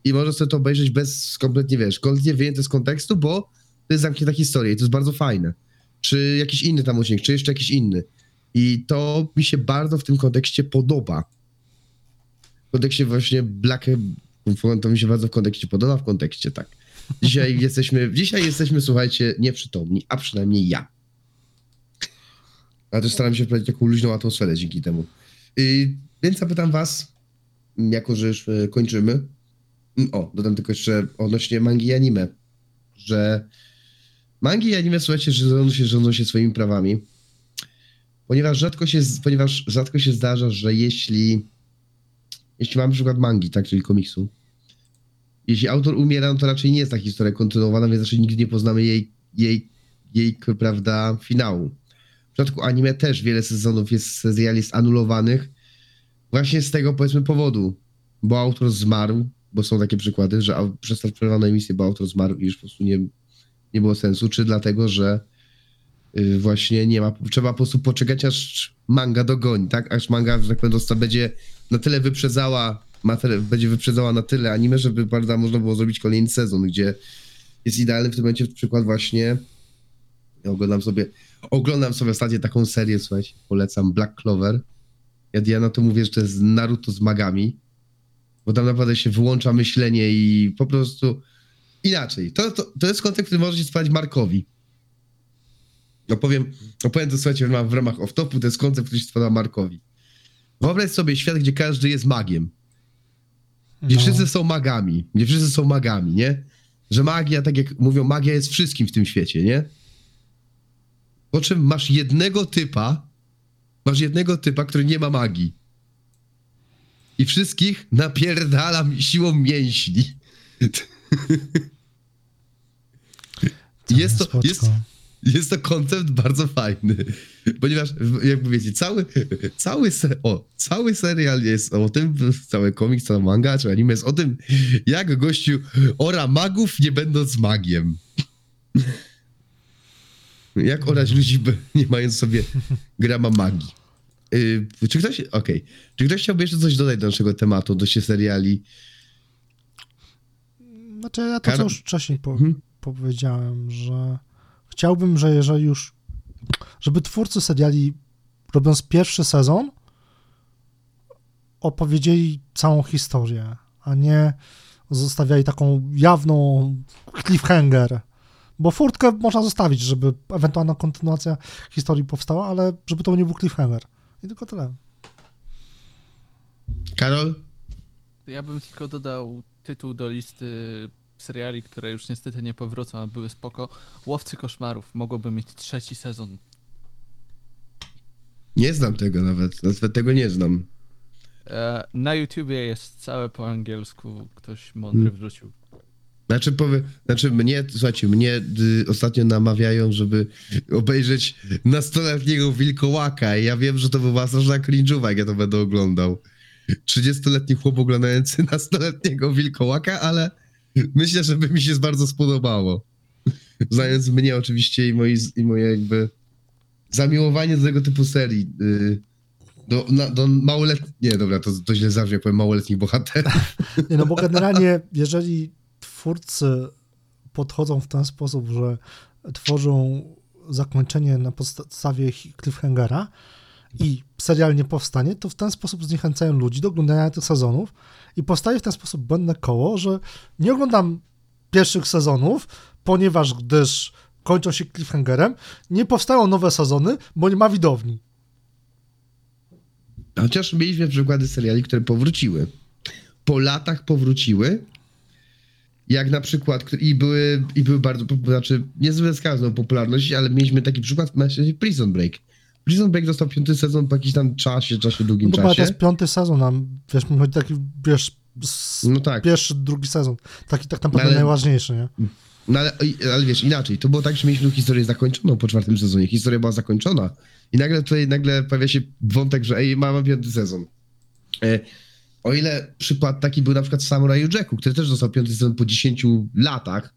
I możesz sobie to obejrzeć bez kompletnie, wiesz, kompletnie wyjęte z kontekstu, bo to jest zamknięta historia i to jest bardzo fajne. Czy jakiś inny tam odcinek, czy jeszcze jakiś inny. I to mi się bardzo w tym kontekście podoba. W kontekście właśnie Black... To mi się bardzo w kontekście podoba, w kontekście tak. Dzisiaj jesteśmy, dzisiaj jesteśmy, słuchajcie, nieprzytomni, a przynajmniej ja. Ale też staram się wprowadzić taką luźną atmosferę dzięki temu. Yy, więc zapytam was, jako że już e, kończymy. Mm, O, dodam tylko jeszcze odnośnie mangi i anime, że mangi i anime, słuchajcie, że rządzą się, rządzą się swoimi prawami. Ponieważ rzadko się, ponieważ rzadko się zdarza, że jeśli jeśli mamy przykład mangi, tak, czyli komiksu, jeśli autor umiera, no to raczej nie jest ta historia kontynuowana, więc raczej nigdy nie poznamy jej, jej, jej prawda, finału. W przypadku anime też wiele sezonów jest, seriali jest anulowanych właśnie z tego, powiedzmy, powodu, bo autor zmarł, bo są takie przykłady, że przestał przerwano emisję, bo autor zmarł i już po prostu nie, nie było sensu, czy dlatego, że właśnie nie ma, trzeba po prostu poczekać, aż manga dogoni, tak? Aż manga, że tak powiem, będzie na tyle wyprzedzała, materi- będzie wyprzedzała na tyle anime, żeby, prawda, można było zrobić kolejny sezon, gdzie jest idealny w tym momencie przykład właśnie, ja oglądam sobie, oglądam sobie ostatnio taką serię, słuchajcie, polecam, Black Clover. Ja, ja na to mówię, że to jest Naruto z magami, bo tam naprawdę się wyłącza myślenie i po prostu inaczej. To, to, to jest kontekst, który możecie sprawdzić Markowi. Opowiem, opowiem to, słuchajcie, w ramach, w ramach off-topu, to jest koncept, który się spada Markowi. Wyobraź sobie świat, gdzie każdy jest magiem. Gdzie No. wszyscy są magami. Gdzie wszyscy są magami, nie? Że magia, tak jak mówią, magia jest wszystkim w tym świecie, nie? Po czym masz jednego typa, masz jednego typa, który nie ma magii. I wszystkich napierdala siłą mięśni. To jest to- jest- Jest to koncept bardzo fajny, ponieważ, jakby wiecie, cały, cały, se, o, cały serial jest o tym, cały komiks, cała manga, czy anime jest o tym, jak gościu ora magów, nie będąc magiem. Jak orać ludzi, nie mając sobie grama magii. Yy, czy ktoś, okej, czy ktoś chciałby jeszcze coś dodać do naszego tematu, odnośnie seriali? Znaczy ja to, co Kar- już wcześniej po, Mhm. powiedziałem, że chciałbym, że jeżeli już, żeby twórcy seriali robiąc pierwszy sezon opowiedzieli całą historię, a nie zostawiali taką jawną cliffhanger. Bo furtkę można zostawić, żeby ewentualna kontynuacja historii powstała, ale żeby to nie był cliffhanger. I tylko tyle. Karol? Ja bym tylko dodał tytuł do listy seriali, które już niestety nie powrócą, a były spoko. Łowcy koszmarów mogłoby mieć trzeci sezon. Nie znam tego nawet, nawet tego nie znam. E, na YouTubie jest całe po angielsku, ktoś mądry Hmm. wrzucił. Znaczy, powie, znaczy mnie, słuchajcie, mnie y, ostatnio namawiają, żeby obejrzeć nastoletniego wilkołaka i ja wiem, że to była straszna cringe'owa, jak ja to będę oglądał. 30-letni chłop oglądający nastoletniego wilkołaka, ale myślę, że by mi się bardzo spodobało. Znając mnie oczywiście i, moi, i moje jakby zamiłowanie do tego typu serii. Y, do, na, do małoletnich, nie dobra, to, to źle jak powiem małoletnich bohaterów. Nie, no bo generalnie, jeżeli twórcy podchodzą w ten sposób, że tworzą zakończenie na podstawie cliffhangera i serial nie powstanie, to w ten sposób zniechęcają ludzi do oglądania tych sezonów i powstaje w ten sposób błędne koło, że nie oglądam pierwszych sezonów, ponieważ gdyż kończą się cliffhangerem, nie powstają nowe sezony, bo nie ma widowni. Chociaż mieliśmy przykłady seriali, które powróciły. Po latach powróciły. Jak na przykład, i były, i były bardzo, znaczy nie zyskały popularność, ale mieliśmy taki przykład siebie Prison Break. Prison Break dostał piąty sezon po jakimś tam czasie, czasie, długim No bo to czasie. jest piąty sezon, a wiesz, chodzi taki, wiesz, No tak, pierwszy, drugi sezon. Taki tak naprawdę No ale- najważniejszy, nie? no ale, ale wiesz, inaczej. To było tak, że mieliśmy historię zakończoną po czwartym sezonie. Historia była zakończona. I nagle tutaj nagle pojawia się wątek, że ej, mamy piąty sezon. E, o ile przykład taki był na przykład w Samuraju Jacku, który też dostał piąty sezon po 10 latach,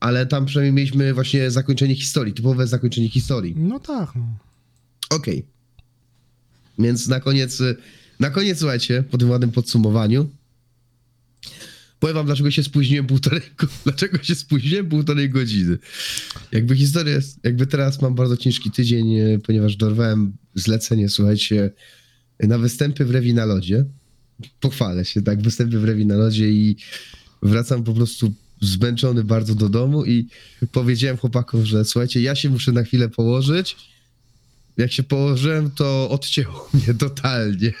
ale tam przynajmniej mieliśmy właśnie zakończenie historii, typowe zakończenie historii. No tak. No. Okej. Więc na koniec, y, na koniec słuchajcie, po tym ładnym podsumowaniu, powiem wam, dlaczego się spóźniłem półtorej, go- dlaczego się spóźniłem półtorej godziny. Jakby historia jest, jakby teraz mam bardzo ciężki tydzień, y, ponieważ dorwałem zlecenie, słuchajcie, na występy w Rewi na lodzie. Pochwalę się, tak, występy w Rewi na lodzie i wracam po prostu zmęczony bardzo do domu i powiedziałem chłopakom, że słuchajcie, ja się muszę na chwilę położyć, jak się położyłem, to odcięło mnie totalnie.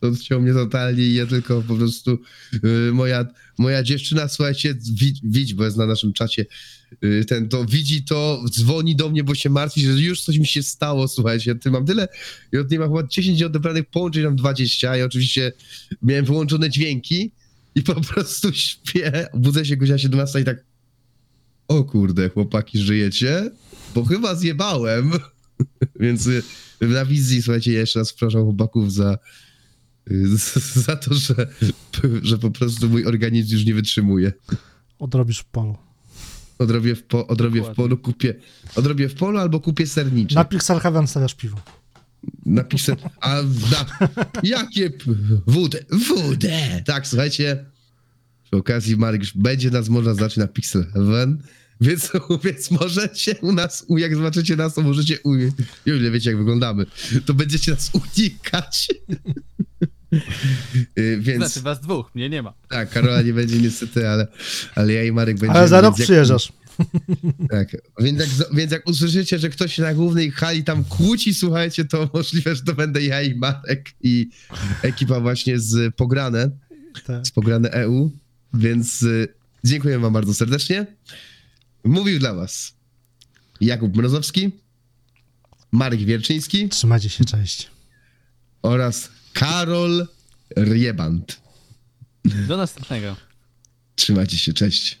Odcięło mnie totalnie i ja tylko po prostu y, moja, moja dziewczyna, słuchajcie, widz, widz, bo jest na naszym czacie, y, ten to widzi to, dzwoni do mnie, bo się martwi, że już coś mi się stało, słuchajcie, ty mam tyle i od niej mam chyba 10 odebranych połączeń, mam 20 i oczywiście miałem wyłączone dźwięki i po prostu śpię, budzę się godzina 17 i tak o kurde, chłopaki, żyjecie? Bo chyba zjebałem. Więc y, na wizji, słuchajcie, ja jeszcze raz przepraszam chłopaków za, y, za to, że, że po prostu mój organizm już nie wytrzymuje. Odrobisz w polu. Odrobię w, po, odrobię w polu, kupię, odrobię w polu albo kupię sernicze. Na Pixel Heaven stawiasz piwo. Napiszę, a na, jakie wódę, wódę. Tak, słuchajcie, Przy okazji Marek już będzie nas można znać na Pixel Heaven, więc, więc możecie u nas, u- jak zobaczycie nas, to możecie u... Już wiecie jak wyglądamy, to będziecie nas unikać. Y, więc Znaczy was dwóch, mnie nie ma. tak, Karola nie będzie niestety, ale, ale ja i Marek będziemy. Ale za rok jak- przyjeżdżasz. Tak, więc jak, więc jak usłyszycie, że ktoś się na głównej hali tam kłóci, słuchajcie, to możliwe, że to będę ja i Marek i ekipa właśnie z Pograne, Tak. z Pograne EU, więc y, dziękuję wam bardzo serdecznie. Mówił dla was Jakub Mrozowski, Marek Wierczyński Trzymajcie się, cześć. oraz Karol Rieband. Do następnego. Trzymajcie się, cześć.